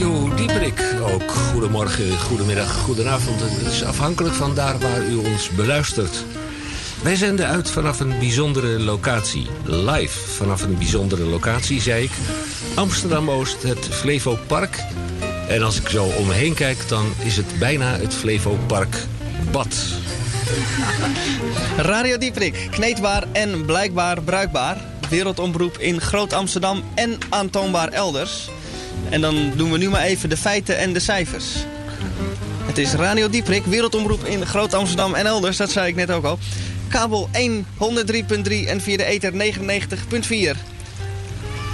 Radio Dieperik. Ook goedemorgen, goedemiddag, goedenavond. Het is afhankelijk van daar waar u ons beluistert. Wij zenden uit vanaf een bijzondere locatie. Live vanaf een bijzondere locatie, zei ik. Amsterdam-Oost, het Flevo Park. En als ik zo om me heen kijk, dan is het bijna het Flevo Park Bad. Radio Dieprik, kneedbaar en blijkbaar bruikbaar. Wereldomroep in Groot Amsterdam en aantoonbaar elders. En dan doen we nu maar even de feiten en de cijfers. Het is Radio Dieprik, wereldomroep in Groot Amsterdam en elders, dat zei ik net ook al. Kabel 1, 103.3 en via de ether 99.4.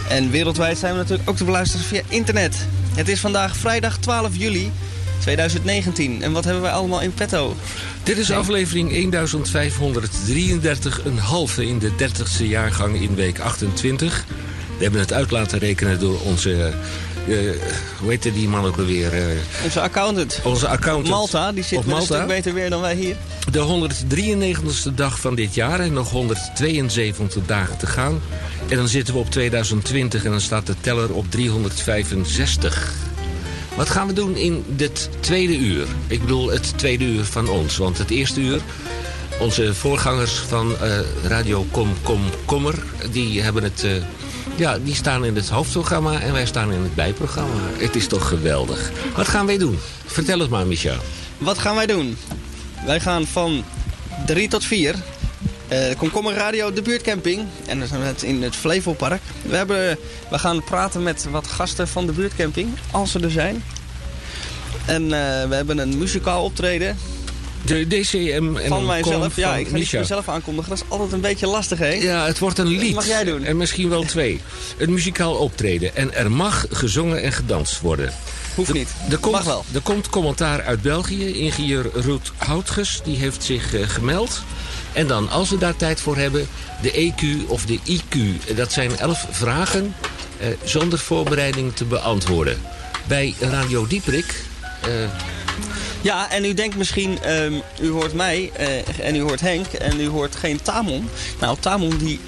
En wereldwijd zijn we natuurlijk ook te beluisteren via internet. Het is vandaag vrijdag 12 juli 2019. En wat hebben wij allemaal in petto? Dit is aflevering 1533, een halve in de 30ste jaargang in week 28. We hebben het uit laten rekenen door onze... Uh, hoe heette die man ook alweer? Uh, onze accountant. Onze accountant. Malta, die zit met een stuk beter weer dan wij hier. De 193ste dag van dit jaar en nog 172 dagen te gaan. En dan zitten we op 2020 en dan staat de teller op 365. Wat gaan we doen in dit tweede uur? Ik bedoel het tweede uur van ons. Want het eerste uur, onze voorgangers van uh, Radio Kom Kom Kommer... die hebben het... Ja, die staan in het hoofdprogramma en wij staan in het bijprogramma. Het is toch geweldig. Wat gaan wij doen? Vertel het maar, Michel. Wat gaan wij doen? Wij gaan van 3 tot 4 uh, Komkommer Radio, de buurtcamping. En zijn we in het Flevopark. We, hebben, we gaan praten met wat gasten van de buurtcamping, als ze er zijn. En uh, we hebben een muzikaal optreden. De DCM en van mijzelf. Ja, ik ga niet mezelf aankondigen. Dat is altijd een beetje lastig, hè? Ja, het wordt een lied. Dat mag jij doen. En misschien wel twee. Een muzikaal optreden. En er mag gezongen en gedanst worden. Hoeft niet. Er komt, mag wel. Er komt commentaar uit België. Ingenieur Ruud Houtges, die heeft zich uh, gemeld. En dan, als we daar tijd voor hebben, de EQ of de IQ. Dat zijn elf vragen eh, zonder voorbereiding te beantwoorden. Bij Radio Dieprik... Uh... Ja, en u denkt misschien, um, u hoort mij uh, en u hoort Henk en u hoort geen Tamon. Nou, Tamon die,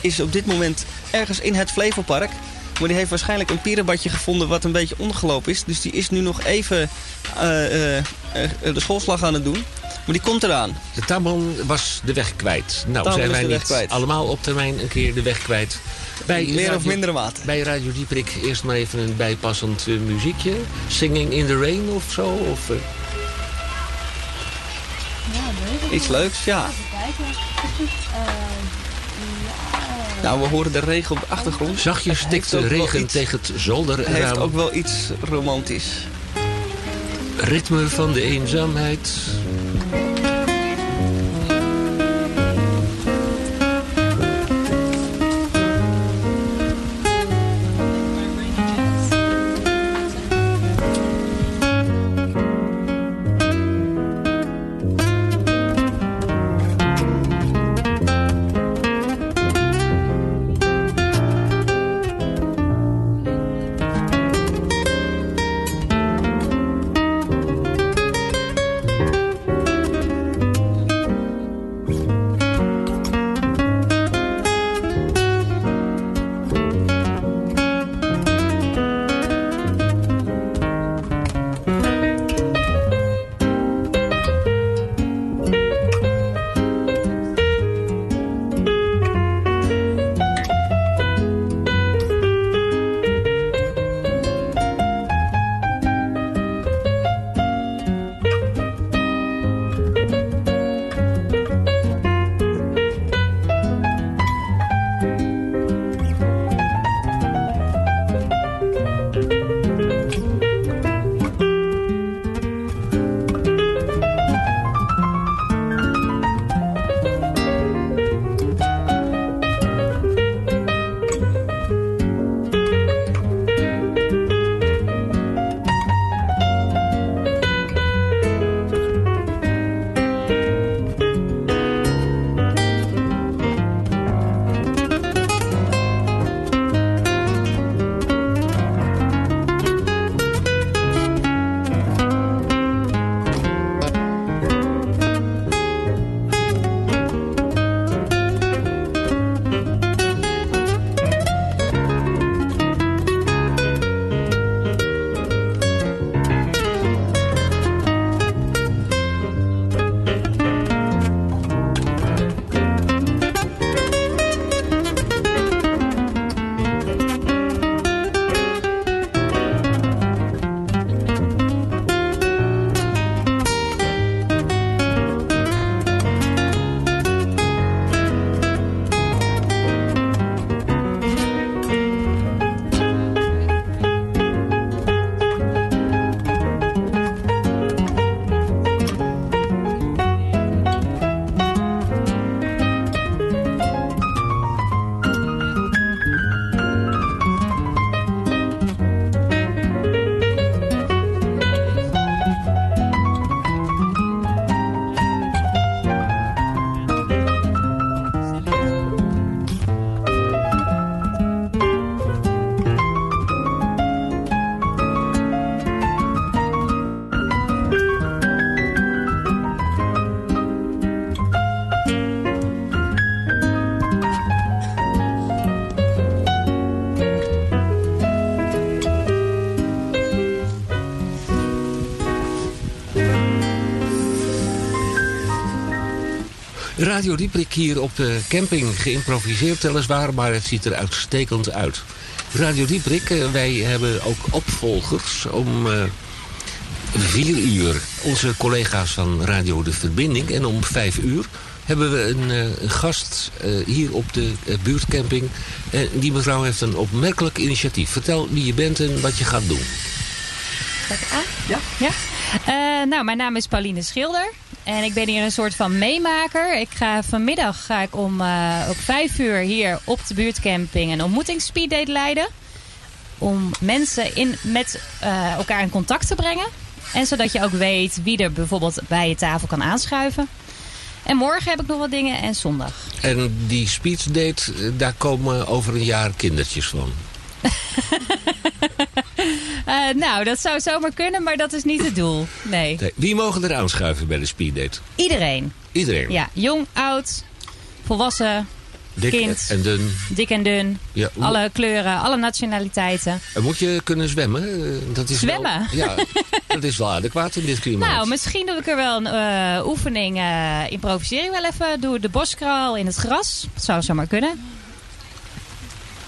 is op dit moment ergens in het Flevopark. Maar die heeft waarschijnlijk een pierenbadje gevonden wat een beetje ondergelopen is. Dus die is nu nog even de schoolslag aan het doen. Maar die komt eraan. De Tamon was de weg kwijt. Nou, zijn wij niet kwijt. allemaal op termijn een keer de weg kwijt. Bij Meer radio, of mindere mate. Bij Radio Dieprik eerst maar even een bijpassend uh, muziekje. Singing in the Rain of zo? Of, uh... ja, Iets leuks, ja. Nou, we horen de regen op de achtergrond. Zachtjes stikt de regen iets, tegen het zolderraam. Het heeft ook wel iets romantisch. Ritme van de eenzaamheid. Radio Dieprik hier op de camping. Geïmproviseerd weliswaar, maar het ziet er uitstekend uit. Radio Dieprik, eh, wij hebben ook opvolgers om uh, vier uur. Onze collega's van Radio De Verbinding. En om vijf uur hebben we een, uh, een gast hier op de buurtcamping. En die mevrouw heeft een opmerkelijk initiatief. Vertel wie je bent en wat je gaat doen. Ja. ja? nou, mijn naam is Pauline Schilder. En ik ben hier een soort van meemaker. Ik ga vanmiddag ga ik om uh, op vijf uur hier op de buurtcamping een ontmoetingsspeeddate leiden. Om mensen in, met uh, elkaar in contact te brengen. En zodat je ook weet wie er bijvoorbeeld bij je tafel kan aanschuiven. En morgen heb ik nog wat dingen en zondag. En die speeddate, eh, daar komen over een jaar kindertjes van. uh, nou, dat zou zomaar kunnen, maar dat is niet het doel. Nee. nee. Wie mogen er aanschuiven bij de speeddate? Iedereen. Iedereen? Ja, jong, oud, volwassen, Dik kind. en dun. Dik en dun. Ja, alle kleuren, alle nationaliteiten. En moet je kunnen zwemmen? Eh, dat is zwemmen? Wel, ja, dat is wel adequaat in dit klimaat. Nou, misschien doe ik er wel een uh, oefening. Uh, improviseer wel even. Doe de boskraal in het gras. Dat zou zomaar kunnen.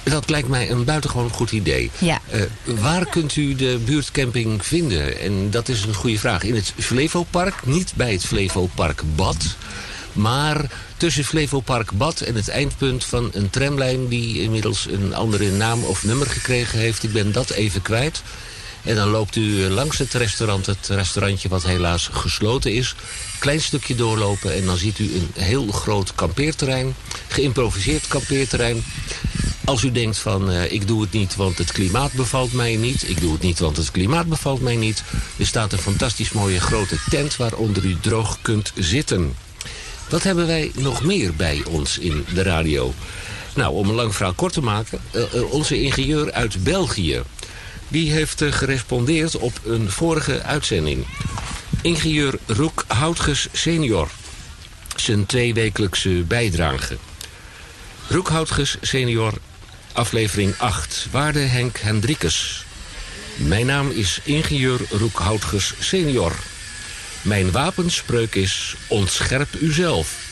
Dat lijkt mij een buitengewoon goed idee. Ja. Uh, waar kunt u de buurtcamping vinden? En dat is een goede vraag. In het Flevopark, niet bij het Flevopark Bad... maar tussen Flevopark Bad en het eindpunt van een tramlijn... die inmiddels een andere naam of nummer gekregen heeft. Ik ben dat even kwijt. En dan loopt u langs het restaurant, het restaurantje wat helaas gesloten is. Klein stukje doorlopen en dan ziet u een heel groot kampeerterrein. Geïmproviseerd kampeerterrein. Als u denkt van uh, ik doe het niet want het klimaat bevalt mij niet. Ik doe het niet want het klimaat bevalt mij niet. Er staat een fantastisch mooie grote tent waaronder u droog kunt zitten. Wat hebben wij nog meer bij ons in de radio? Nou, om een lang verhaal kort te maken. Uh, uh, onze ingenieur uit België. Die heeft gerespondeerd op een vorige uitzending. Ingenieur Roek Houtges senior. Zijn tweewekelijkse bijdrage. Roek Houtges senior aflevering 8. Waarde Henk Hendrikus. Mijn naam is ingenieur Roekhoutges senior. Mijn wapenspreuk is ontscherp uzelf.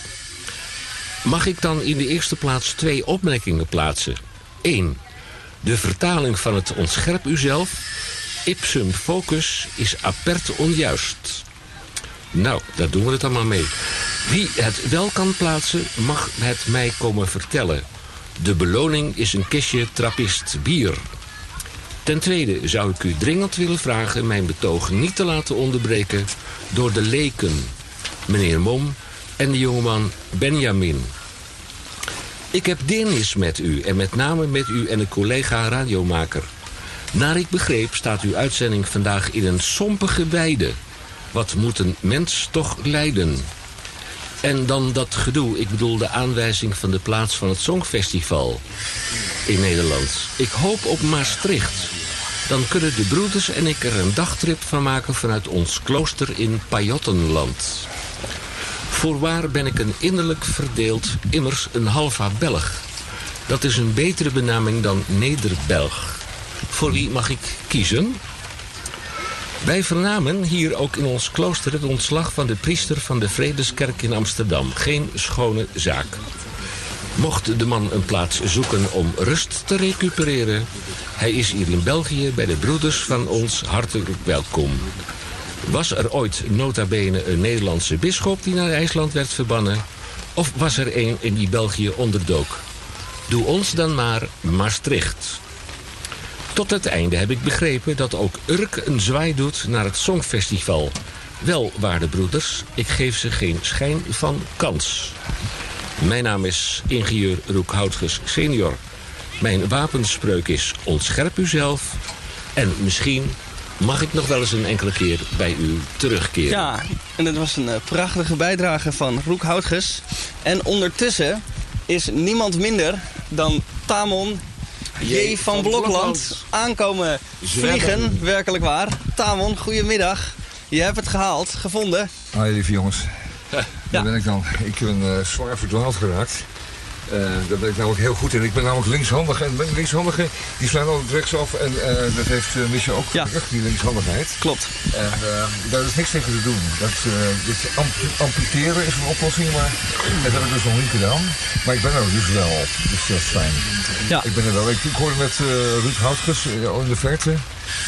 Mag ik dan in de eerste plaats twee opmerkingen plaatsen? 1. De vertaling van het ontscherp uzelf, ipsum focus, is apert onjuist. Nou, daar doen we het allemaal mee. Wie het wel kan plaatsen, mag het mij komen vertellen. De beloning is een kistje trappist bier. Ten tweede zou ik u dringend willen vragen mijn betoog niet te laten onderbreken door de leken, meneer Mom en de jongeman Benjamin. Ik heb deernis met u en met name met u en een collega radiomaker. Naar ik begreep staat uw uitzending vandaag in een sompige weide. Wat moet een mens toch lijden? En dan dat gedoe, ik bedoel de aanwijzing van de plaats van het Songfestival in Nederland. Ik hoop op Maastricht. Dan kunnen de broeders en ik er een dagtrip van maken vanuit ons klooster in Pajottenland. Voorwaar ben ik een innerlijk verdeeld, immers een halva Belg. Dat is een betere benaming dan Nederbelg. Voor wie mag ik kiezen? Wij vernamen hier ook in ons klooster het ontslag van de priester van de Vredeskerk in Amsterdam. Geen schone zaak. Mocht de man een plaats zoeken om rust te recupereren... hij is hier in België bij de broeders van ons hartelijk welkom. Was er ooit nota bene een Nederlandse bisschop die naar IJsland werd verbannen? Of was er een in die België onderdook? Doe ons dan maar Maastricht. Tot het einde heb ik begrepen dat ook Urk een zwaai doet naar het Songfestival. Wel, waarde broeders, ik geef ze geen schijn van kans. Mijn naam is ingenieur Roek Houtges senior. Mijn wapenspreuk is ontscherp uzelf. En misschien mag ik nog wel eens een enkele keer bij u terugkeren. Ja, en dat was een prachtige bijdrage van Roek Houtges. En ondertussen is niemand minder dan Tamon J. van Blokland aankomen vliegen, werkelijk waar. Tamon, goedemiddag. Je hebt het gehaald, gevonden. Hoi lieve jongens. Daar ben ik dan. Ik ben uh, zwaar verdwaald geraakt. Uh, daar ben ik namelijk heel goed in. Ik ben namelijk linkshandig. En linkshandigen die slaan altijd rechtsaf. En uh, dat heeft uh, Misha ook ja. die linkshandigheid. Klopt. En daar is niks tegen te doen. Dat, dit amputeren is een oplossing, maar dat heb ik dus nog niet gedaan. Maar ik ben er dus wel op. Dus dat is fijn. Ja. Ik ben er wel. Ik, ik hoorde met Ruud Houtges in de verte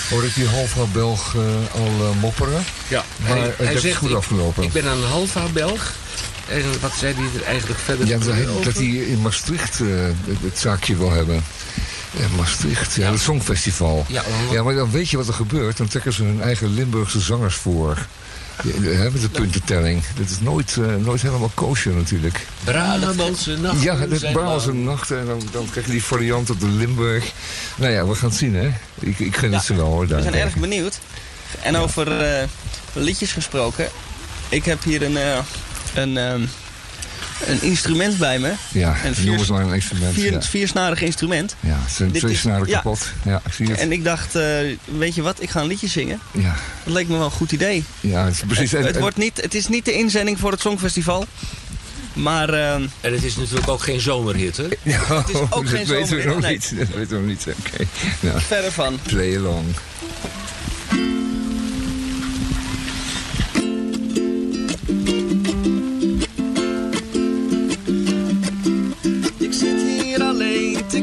hoor ik die halva Belg al mopperen. Ja, maar hij, hij het is goed afgelopen. Ik ben een halva Belg. En wat zei hij er eigenlijk verder ja, dat, dat hij in Maastricht uh, het zaakje wil hebben. Ja, Maastricht, ja, het Songfestival. Ja, ja, maar dan weet je wat er gebeurt. Dan trekken ze hun eigen Limburgse zangers voor. Ja, met de puntentelling. Dat is nooit, uh, nooit helemaal kosher natuurlijk. Brabantse nachten. Ja, het Brabantse nachten. En dan, dan krijg je die variant op de Limburg. Nou ja, we gaan het zien hè. Ik, ik gun het ze wel hoor. We zijn erg benieuwd. En over uh, liedjes gesproken. Ik heb hier een, uh, een, um, een instrument bij me. Ja, een vier, maar een instrument. Vier, ja. Viersnarig instrument. Ja, het zijn twee snaren kapot. Ja. ik zie het. En ik dacht, uh, weet je wat, ik ga een liedje zingen. Ja. Dat leek me wel een goed idee. Ja, het is precies. Het, het wordt niet, het is niet de inzending voor het Songfestival. Maar, uh, en het is natuurlijk ook geen zomerhit, hè? Ja, het is ook dat geen weten. We nog nee. niet. Dat weten we nog niet. Oké. Okay. Nou, Verder van. Play along.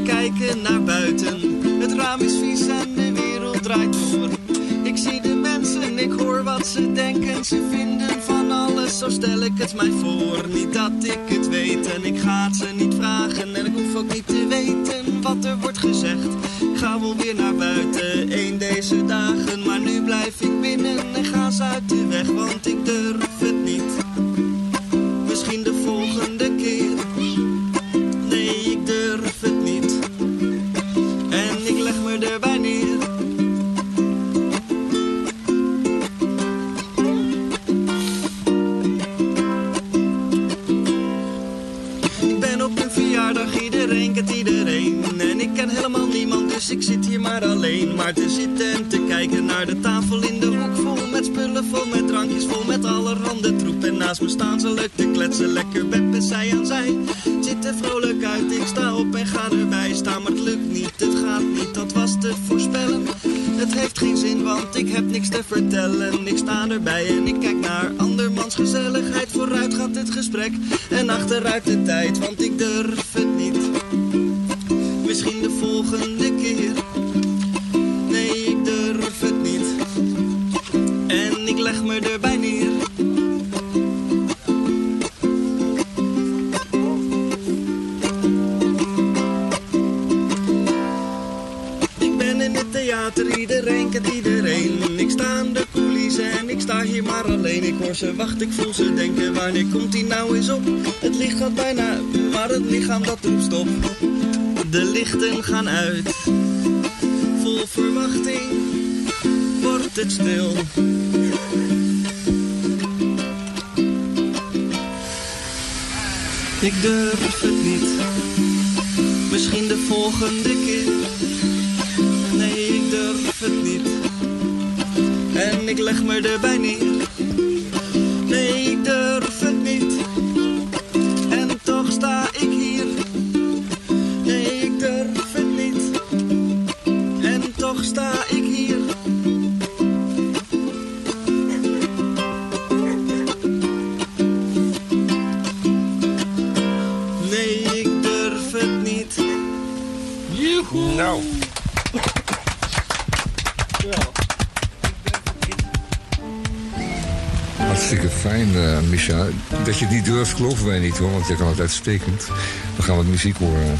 Kijken naar buiten. Het raam is vies en de wereld draait door. Ik zie de mensen, ik hoor wat ze denken. Ze vinden van alles, zo stel ik het mij voor. Niet dat ik het weet en ik ga het ze niet vragen. En ik hoef ook niet te weten wat er wordt gezegd. Ik ga wel weer naar buiten, een deze dagen. Maar nu blijf ik binnen en ga ze uit de weg, want ik durf achteruit de tijd, want ik durf het niet. Misschien de volgende keer. Nee, ik durf het niet. En ik leg me erbij neer. Ik ben in het theater, iedereen kent iedereen. Ik sta aan de coulissen en ik sta hier maar alleen. Ik hoor ze wachten, ik voel ze denken, wanneer komt die nou eens op? Lichaam dat roept stop. De lichten gaan uit, vol verwachting wordt het stil. Ik durf het niet, misschien de volgende keer. Nee, ik durf het niet. En ik leg me erbij neer. Dat je het niet durft, geloven wij niet hoor, want je kan het uitstekend. Dan gaan we muziek horen.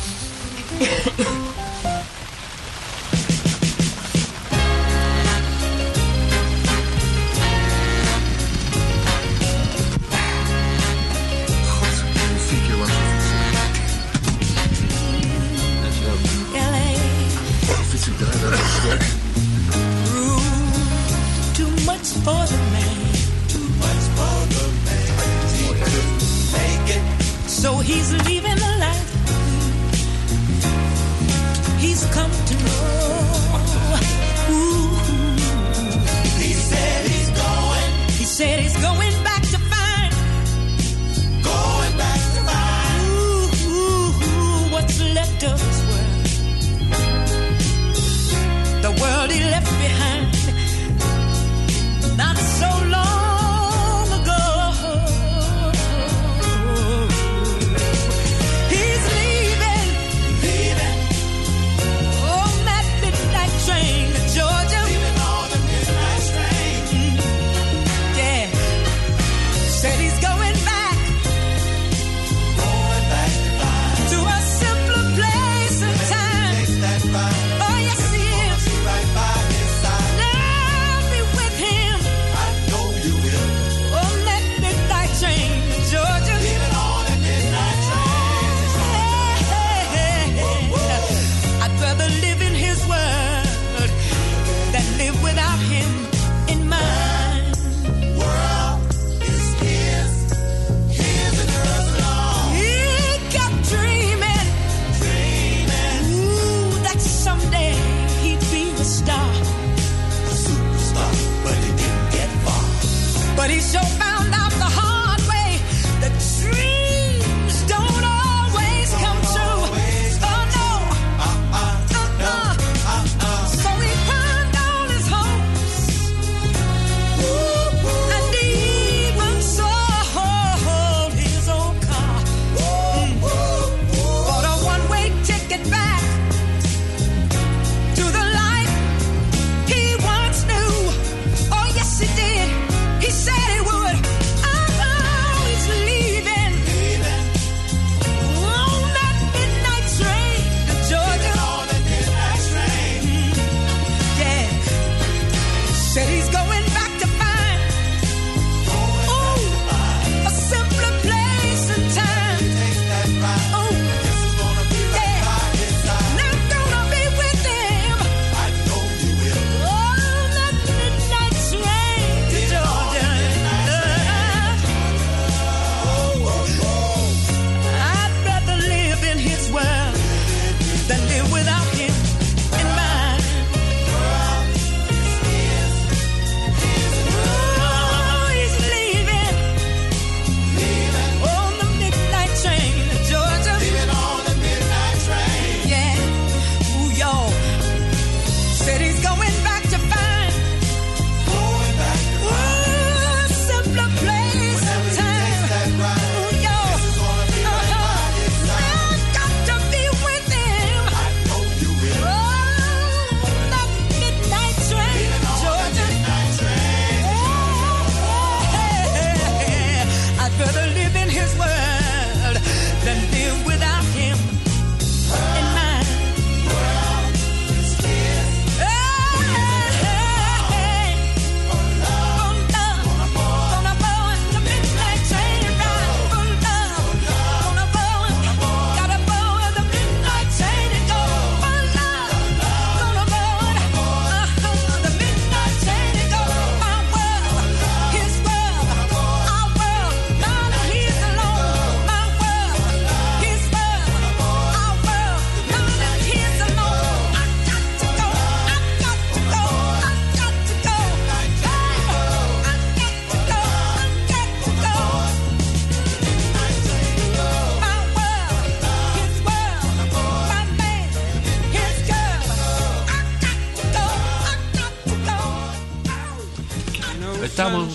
Tamon...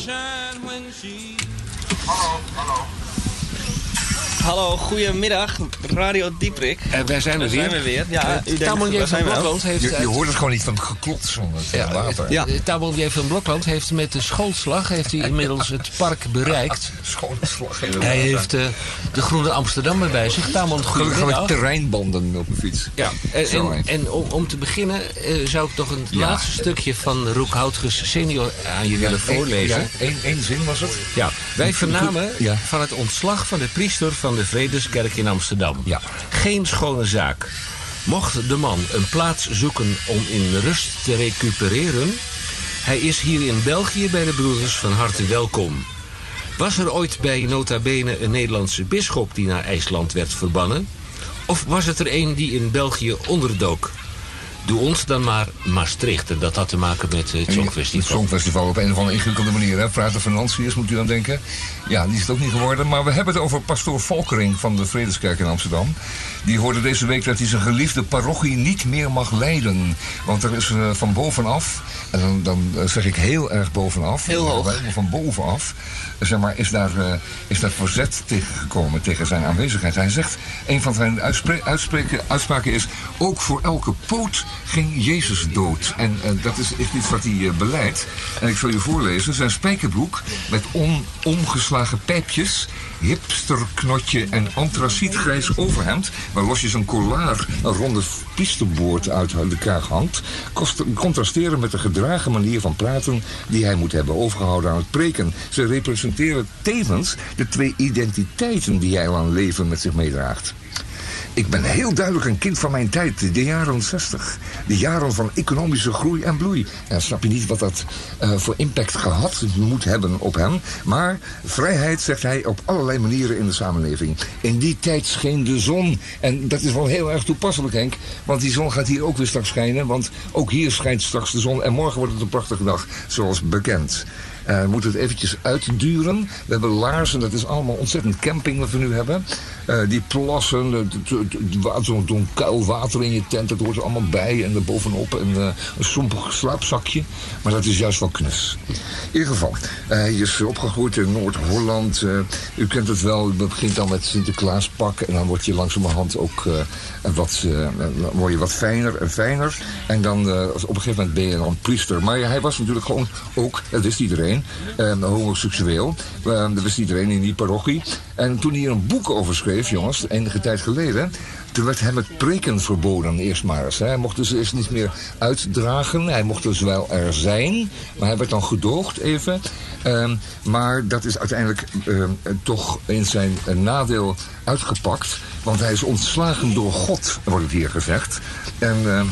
Hallo, hallo. Goedemiddag, Radio Dieprik. En wij zijn er weer. zijn we weer. Ja, Eh, u denkt, Tamon J. waar van? Blokland heeft... Je, hoort het gewoon niet van het geklots van het Ja, eh, water. Ja. eh, Tamon J. van Blokland heeft met de schoolslag heeft hij inmiddels het park bereikt. Schone slag. Hij heeft eh, de Groene Amsterdammer bij zich. Tamon, Gelukkig heb ik goedemiddag. terreinbanden op mijn fiets. Ja, en, en, en om, om te beginnen eh, zou ik toch een Ja. laatste stukje van Roek Houtges senior aan je willen voorlezen. Eén één zin was het? Ja, wij vernamen Ja. van het ontslag van de priester van de Vredeskerk in Amsterdam. Ja. Geen schone zaak. Mocht de man een plaats zoeken om in rust te recupereren, hij is hier in België bij de broeders van harte welkom. Was er ooit bij nota bene een Nederlandse bisschop die naar IJsland werd verbannen? Of was het er een die in België onderdook? Doe ons dan maar Maastricht. En dat had te maken met het Het Songfestival. Songfestival op een of andere ingewikkelde manier. Hè? Praten financiers moet u aan denken. Ja, die is het ook niet geworden. Maar we hebben het over pastoor Volkering van de Vredeskerk in Amsterdam. Die hoorde deze week dat hij zijn geliefde parochie niet meer mag leiden. Want er is eh, van bovenaf, en dan, dan eh, zeg ik heel erg bovenaf. Heel hoog. Van bovenaf. Zeg maar, is daar, eh, is daar verzet tegengekomen tegen zijn aanwezigheid. Hij zegt, een van zijn uitspraken is... ook voor elke poot ging Jezus dood. En eh, dat is, iets wat hij eh, beleidt. En ik zal je voorlezen. Zijn spijkerbroek met on, omgeslagen pijpjes... hipsterknotje en antracietgrijs overhemd... waar losjes een kollaar, een ronde piesteboord uit de kraag hangt... contrasteren met de gedragen manier van praten... die hij moet hebben overgehouden aan het preken. Ze tevens de twee identiteiten die hij aan leven met zich meedraagt. Ik ben heel duidelijk een kind van mijn tijd, de jaren 60. De jaren van economische groei en bloei. En snap je niet wat dat eh, voor impact gehad moet hebben op hem. Maar vrijheid, zegt hij, op allerlei manieren in de samenleving. In die tijd scheen de zon. En dat is wel heel erg toepasselijk, Henk. Want die zon gaat hier ook weer straks schijnen. Want ook hier schijnt straks de zon. En morgen wordt het een prachtige dag, zoals bekend. Eh, we moeten het eventjes uitduren. We hebben laarzen, dat is allemaal ontzettend camping wat we nu hebben. Eh, die plassen, het- zo'n kuil water in je tent, dat hoort er allemaal bij. En er bovenop een, eh, een sompig slaapzakje. Maar dat is juist wel knus. In ieder geval, eh, hij is opgegroeid in Noord-Holland. Eh, u kent het wel, het begint dan met Sinterklaaspak. En dan word je langzamerhand ook eh, wat, eh, word je wat fijner en fijner. En dan eh, op een gegeven moment ben je dan priester. Maar hij was natuurlijk gewoon ook, dat wist iedereen, eh, homoseksueel. Eh, dat wist iedereen in die parochie. En toen hij een boek over schreef, jongens, enige tijd geleden... Toen werd hem het preken verboden, eerst maar eens. Hij mocht dus eerst niet meer uitdragen. Hij mocht dus wel er zijn. Maar hij werd dan gedoogd even. Ehm, maar dat is uiteindelijk ehm, toch in zijn nadeel uitgepakt. Want hij is ontslagen door God, wordt het hier gezegd. En, ehm,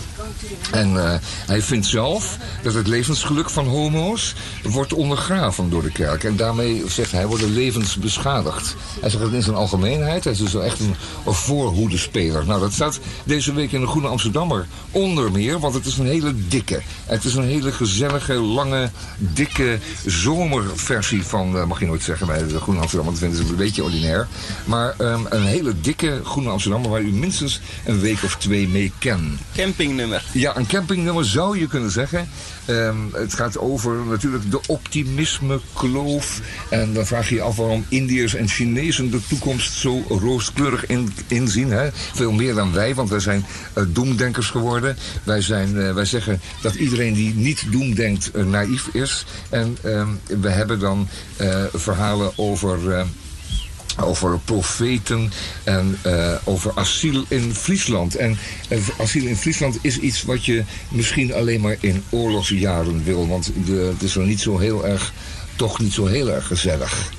en eh, hij vindt zelf dat het levensgeluk van homo's wordt ondergraven door de kerk. En daarmee, zegt hij, worden levens beschadigd. Hij zegt het in zijn algemeenheid. Hij is dus echt een, voorhoedespeler. Nou, dat staat deze week in de Groene Amsterdammer onder meer. Want het is een hele dikke. Het is een hele gezellige, lange, dikke zomerversie van... eh, mag je nooit zeggen bij de Groene Amsterdammer. Dat vinden ze een beetje ordinair. Maar ehm, een hele dikke Groene Amsterdammer... waar u minstens een week of twee mee kent. Campingnummer. Ja, een campingnummer zou je kunnen zeggen. Ehm, het gaat over natuurlijk de optimisme-kloof. En dan vraag je je af waarom Indiërs en Chinezen de toekomst zo rooskleurig in, inzien. Hè? Veel meer dan wij, want wij zijn eh, doemdenkers geworden. Wij, zijn, eh, wij zeggen dat iedereen die niet doemdenkt eh, naïef is. En ehm, we hebben dan verhalen over... over profeten en eh, over asiel in Friesland. En eh, asiel in Friesland is iets wat je misschien alleen maar in oorlogsjaren wil. Want het is nog niet zo heel erg, toch niet zo heel erg gezellig.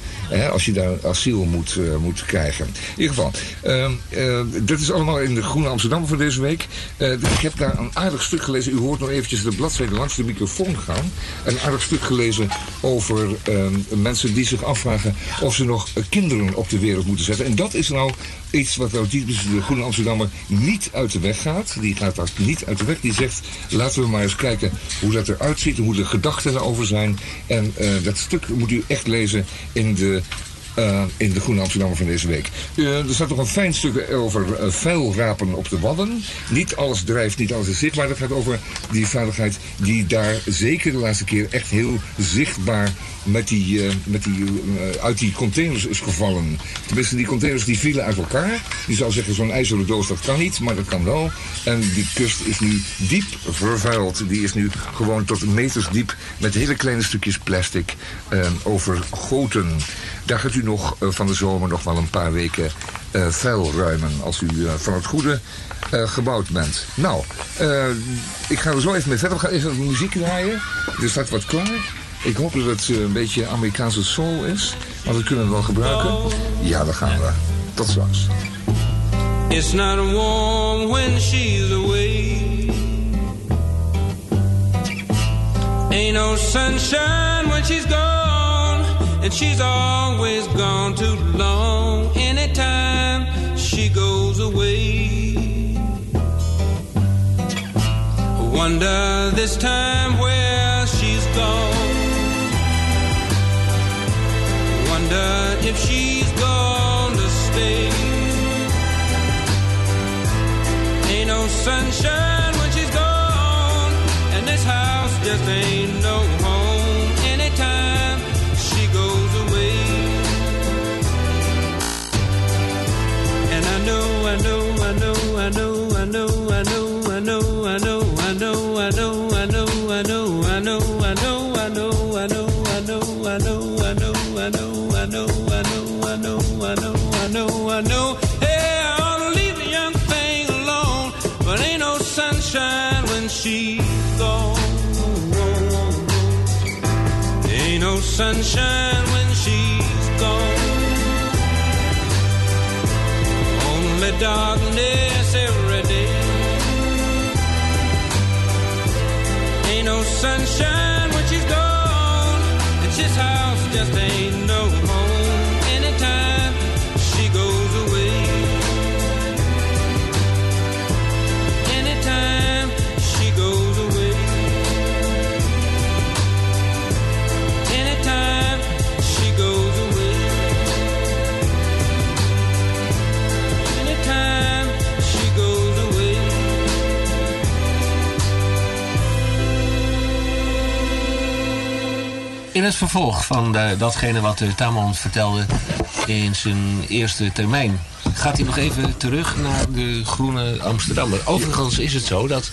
Als je daar asiel moet, eh, moet krijgen. In ieder geval, ehm, eh, dit is allemaal in de Groene Amsterdam voor deze week. Eh, ik heb daar een aardig stuk gelezen. U hoort nog eventjes de bladzijde langs de microfoon gaan. Een aardig stuk gelezen over ehm, mensen die zich afvragen of ze nog kinderen op de wereld moeten zetten. En dat is nou iets wat typisch de Groene Amsterdammer niet uit de weg gaat. Die gaat daar niet uit de weg. Die zegt, laten we maar eens kijken hoe dat eruit ziet hoe de gedachten erover zijn. En eh, dat stuk moet u echt lezen in de eh, in de Groene Amsterdammer van deze week. Eh, er staat nog een fijn stuk over eh, vuilrapen op de wadden. Niet alles drijft, niet alles is zichtbaar. Dat gaat over die veiligheid die daar zeker de laatste keer echt heel zichtbaar met die, uh, met die, uh, uit die containers is gevallen. Tenminste, die containers die vielen uit elkaar. Je zou zeggen, zo'n ijzeren doos, dat kan niet, maar dat kan wel. En die kust is nu diep vervuild. Die is nu gewoon tot meters diep met hele kleine stukjes plastic uh, overgoten. Daar gaat u nog van de zomer nog wel een paar weken vuil ruimen. Als u van het goede gebouwd bent. Nou, ik ga er zo even mee verder. We gaan even muziek draaien. Er staat wat klaar. Ik hoop dat het een beetje Amerikaanse soul is. Want dat kunnen we wel gebruiken. Ja, dan gaan we. Tot straks. It's not warm when she's away. Ain't no sunshine when she's gone. And she's always gone too long. Anytime she goes away. Wonder this time where she's gone. Wonder if she's gonna stay. Ain't no sunshine when she's gone, and this house just ain't no home anytime she goes away. And I know, I know, sunshine when she's gone. Only darkness het vervolg van de, datgene wat uh, Tamon vertelde in zijn eerste termijn... gaat hij nog even terug naar de Groene Amsterdammer. Overigens is het zo dat...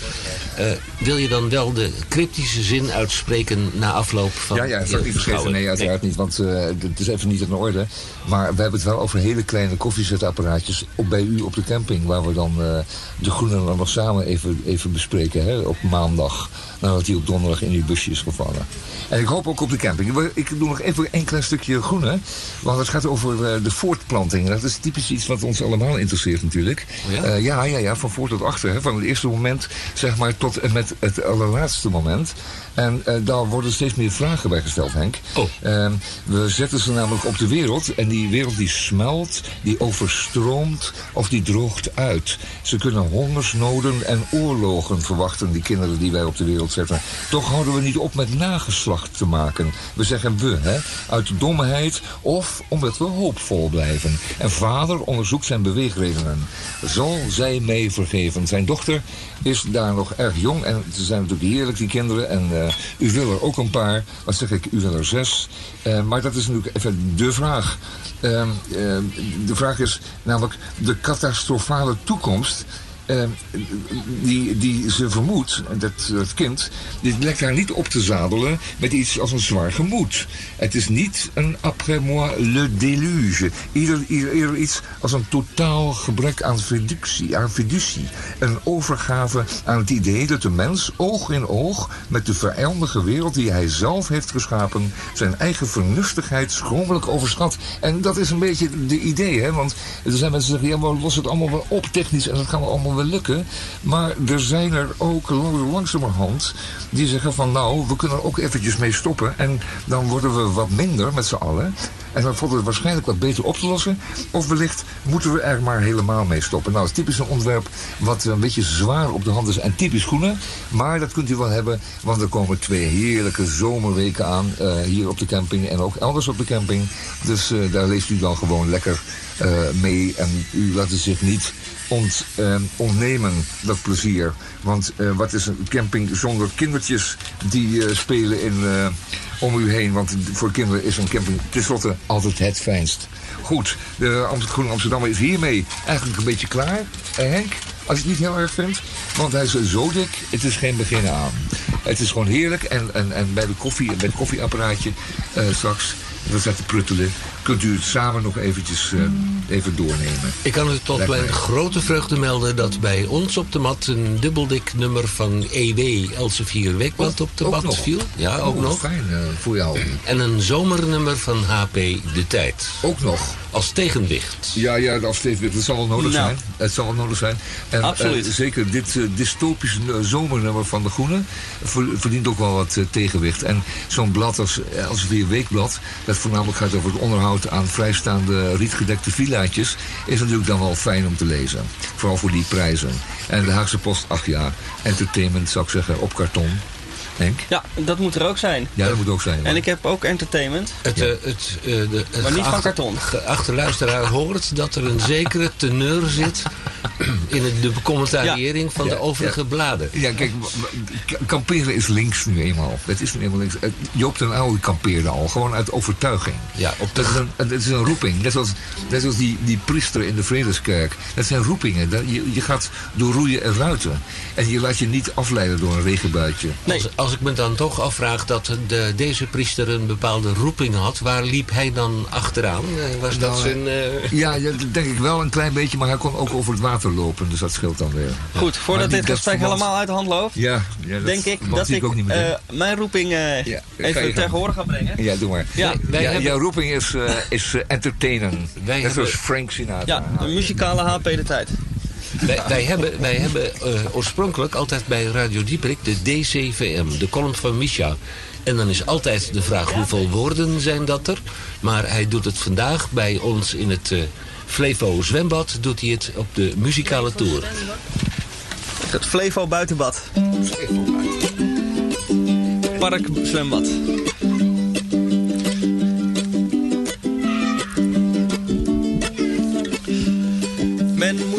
Uh, wil je dan wel de cryptische zin uitspreken na afloop van... Ja, ja, dat niet vergeten. Nee, uiteraard niet, want uh, het is even niet in orde. Maar we hebben het wel over hele kleine koffiezetapparaatjes op, bij u op de camping... waar we dan uh, de Groene dan nog samen even, even bespreken hè, op maandag... nadat hij op donderdag in uw busje is gevallen. En ik hoop ook op de camping. Ik doe nog even een klein stukje groene. Want het gaat over uh, de voortplanting. Dat is typisch iets wat ons allemaal interesseert natuurlijk. Oh ja? Uh, ja? ja, ja, van voor tot achter. Hè. Van het eerste moment zeg maar tot en met het allerlaatste moment. En daar worden steeds meer vragen bij gesteld, Henk. Oh. Uh, we zetten ze namelijk op de wereld. En die wereld die smelt, die overstroomt of die droogt uit. Ze kunnen hongersnoden en oorlogen verwachten, die kinderen die wij op de wereld zetten. Toch houden we niet op met nageslacht te maken. We zeggen we, hè, uit domheid of omdat we hoopvol blijven. En vader onderzoekt zijn beweegredenen. Zal zij mij vergeven? Zijn dochter is daar nog erg jong. En ze zijn natuurlijk heerlijk, die kinderen. En uh, u wil er ook een paar. Wat zeg ik? U wil er zes. Uh, maar dat is natuurlijk even de vraag. Uh, de vraag is namelijk de catastrofale toekomst uh, die, die ze vermoedt, dat, kind, die lijkt haar niet op te zadelen met iets als een zwaar gemoed. Het is niet een après moi le déluge. Ieder, iets als een totaal gebrek aan fiducie, aan fiducie. Een overgave aan het idee dat de mens oog in oog met de vijandige wereld die hij zelf heeft geschapen, zijn eigen vernuftigheid schromelijk overschat. En dat is een beetje de idee, hè? want er zijn mensen die zeggen, ja, we lossen het allemaal wel op technisch en dat gaan we allemaal wel lukken. Maar er zijn er ook langzamerhand die zeggen van nou, we kunnen er ook eventjes mee stoppen. En dan worden we wat minder met z'n allen. En dan valt het waarschijnlijk wat beter op te lossen. Of wellicht moeten we er maar helemaal mee stoppen. Nou, het is typisch een onderwerp wat een beetje zwaar op de hand is. En typisch groene. Maar dat kunt u wel hebben. Want er komen twee heerlijke zomerweken aan. Uh, hier op de camping en ook elders op de camping. Dus uh, daar leest u dan gewoon lekker mee. En u laat zich niet ont, ontnemen, dat plezier. Want wat is een camping zonder kindertjes die spelen in, om u heen? Want voor kinderen is een camping tenslotte altijd het fijnst. Goed, de Groene Amsterdammer is hiermee eigenlijk een beetje klaar. Henk? Als je het niet heel erg vindt. Want hij is zo dik, het is geen begin aan. Het is gewoon heerlijk. En, en, en bij, de koffie, bij het koffieapparaatje uh, dat staat te pruttelen kunt u het samen nog eventjes uh, even doornemen. Ik kan u tot mijn grote vreugde melden dat bij ons op de mat een dubbeldik nummer van EW Elsevier Weekblad op de mat viel. Ja, ook oh, nog. Fijn uh, voor jou. En een zomernummer van HP De Tijd. Ook nog. Als tegenwicht. Ja, ja, als tegenwicht. Dat zal wel nodig nou. zijn. Het zal wel nodig zijn. En, Absoluut. Uh, zeker dit dystopische zomernummer van De Groene verdient ook wel wat tegenwicht. En zo'n blad als Elsevier Weekblad, dat voornamelijk gaat over het onderhoud aan vrijstaande rietgedekte villaatjes... is natuurlijk dan wel fijn om te lezen. Vooral voor die prijzen. En de Haagse Post, ach ja, entertainment zou ik zeggen, op karton. Henk? Ja, dat moet er ook zijn. Ja, dat moet ook zijn. En ik heb ook entertainment. Het, uh, het, uh, de, maar niet van karton. Achter luisteraar hoort dat er een zekere teneur zit in de becommentariëring van de overige bladen. Ja, kijk, kamperen is links nu eenmaal. Het is nu eenmaal links. Joop den Oude kampeerde al, gewoon uit overtuiging. Ja, op dat, is een, dat is een roeping. Net zoals, net zoals die, die priester in de Vredeskerk. Dat zijn roepingen. Je, je gaat door roeien en ruiten. En je laat je niet afleiden door een regenbuitje. Nee. Als, als ik me dan toch afvraag dat de, deze priester een bepaalde roeping had, waar liep hij dan achteraan? Eh, was dat nou, zijn... Uh... Ja, ja, dat denk ik wel een klein beetje, maar hij kon ook over het water lopen, dus dat scheelt dan weer. Goed, voordat dit gesprek helemaal uit de hand loopt, ja, ja dat denk ik dat ik, ik uh, mijn roeping uh, ja, even tegenwoordig ga brengen. Ja, doe maar. Ja, wij ja, hebben... Jouw roeping is, is entertainen. Wij Net hebben... Frank Sinatra. Ja, de muzikale HP de tijd. Wij, wij, hebben, wij hebben uh, oorspronkelijk altijd bij Radio Dieprik de DCVM, de column van Misha. En dan is altijd de vraag hoeveel woorden zijn dat er. Maar hij doet het vandaag bij ons in het uh, Flevo zwembad. Doet hij het op de muzikale tour. Het Flevo buitenbad. Park zwembad.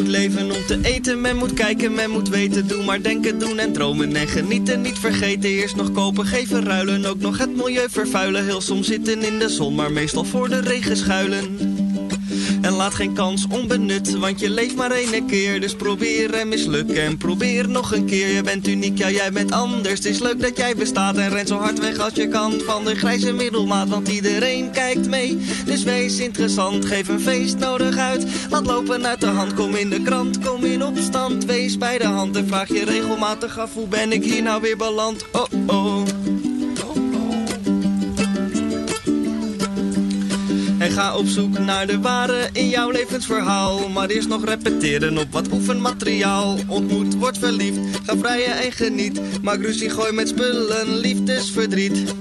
Leven om te eten. Men moet kijken, men moet weten. Doe maar denken, doen en dromen en genieten. Niet vergeten, eerst nog kopen, geven, ruilen. Ook nog het milieu vervuilen. Heel soms zitten in de zon, maar meestal voor de regen schuilen. En laat geen kans onbenut, want je leeft maar één keer. Dus probeer en misluk en probeer nog een keer. Je bent uniek, ja jij bent anders. Het is leuk dat jij bestaat en ren zo hard weg als je kan. Van de grijze middelmaat, want iedereen kijkt mee. Dus wees interessant, geef een feest nodig uit. Laat lopen uit de hand, kom in de krant, kom in opstand. Wees bij de hand en vraag je regelmatig af, hoe ben ik hier nou weer beland? Oh oh. Ga op zoek naar de ware in jouw levensverhaal. Maar eerst nog repeteren op wat oefenmateriaal. Ontmoet, word verliefd, ga vrijen en geniet. Maak ruzie, gooi met spullen, liefdesverdriet.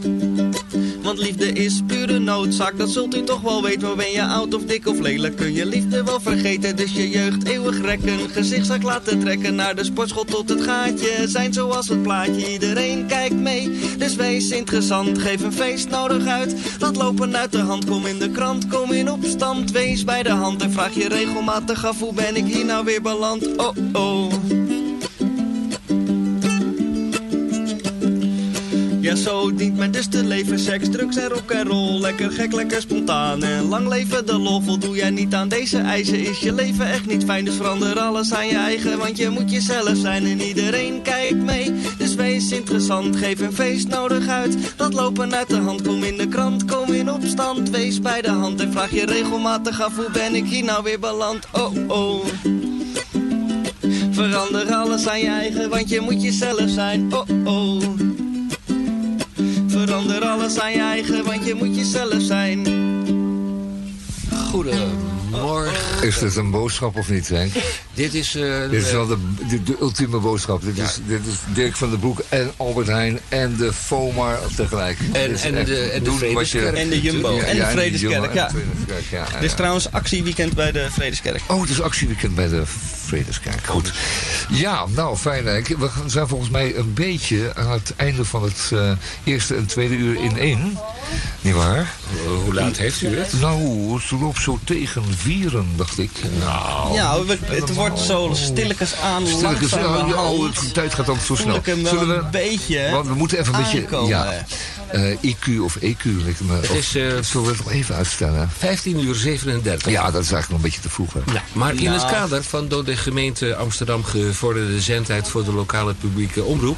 Want liefde is pure noodzaak, dat zult u toch wel weten. Maar ben je oud of dik of lelijk, kun je liefde wel vergeten. Dus je jeugd eeuwig rekken, gezichtszaak laten trekken. Naar de sportschool tot het gaatje, zijn zoals het plaatje. Iedereen kijkt mee, dus wees interessant. Geef een feest nodig uit, laat lopen uit de hand. Kom in de krant, kom in opstand. Wees bij de hand en vraag je regelmatig af, hoe ben ik hier nou weer beland? Oh oh. Ja, zo dient men dus leven. Seks, drugs en rock en roll. Lekker gek, lekker spontaan en lang leven de lol. Voldoe jij niet aan deze eisen, is je leven echt niet fijn. Dus verander alles aan je eigen, want je moet jezelf zijn. En iedereen kijkt mee, dus wees interessant. Geef een feest nodig uit, dat lopen uit de hand. Kom in de krant, kom in opstand. Wees bij de hand en vraag je regelmatig af. Hoe ben ik hier nou weer beland? Oh, oh. Verander alles aan je eigen, want je moet jezelf zijn. Oh, oh. Verander alles aan je eigen, want je moet jezelf zijn. Goedemorgen. Is dit een boodschap of niet, Henk? Dit is... Uh, dit is wel de, de, ultieme boodschap. Dit, is, dit is Dirk van der Broek en Albert Heijn en de FOMAR tegelijk. En, en, de, en de Vredeskerk. En de Jumbo. en de Vredeskerk, ja. Dit is trouwens actieweekend bij de Vredeskerk. Oh, het is actieweekend bij de Vredeskerk. Goed. Ja, nou fijn. We zijn volgens mij een beetje aan het einde van het eh, eerste en tweede uur in één. Niet waar? Eh, hoe laat heeft u het? Nou, het loopt zo tegen vieren, dacht ik. Nou, Ja, we- het wordt zo stilletjes aan Stilletjes, ja, ja, oh, de tijd gaat ook zo snel. Zullen een we... beetje hè, Want we moeten even een beetje... aankomen. Ja, IQ of EQ. lijkt me. Het is, eh, Zullen we het nog even uitstellen? 15 uur 37. Ja, dat is eigenlijk nog een beetje te vroeg. Hè? Ja, maar in Ja. het kader van door de gemeente Amsterdam gevorderde zendtijd voor de lokale publieke omroep...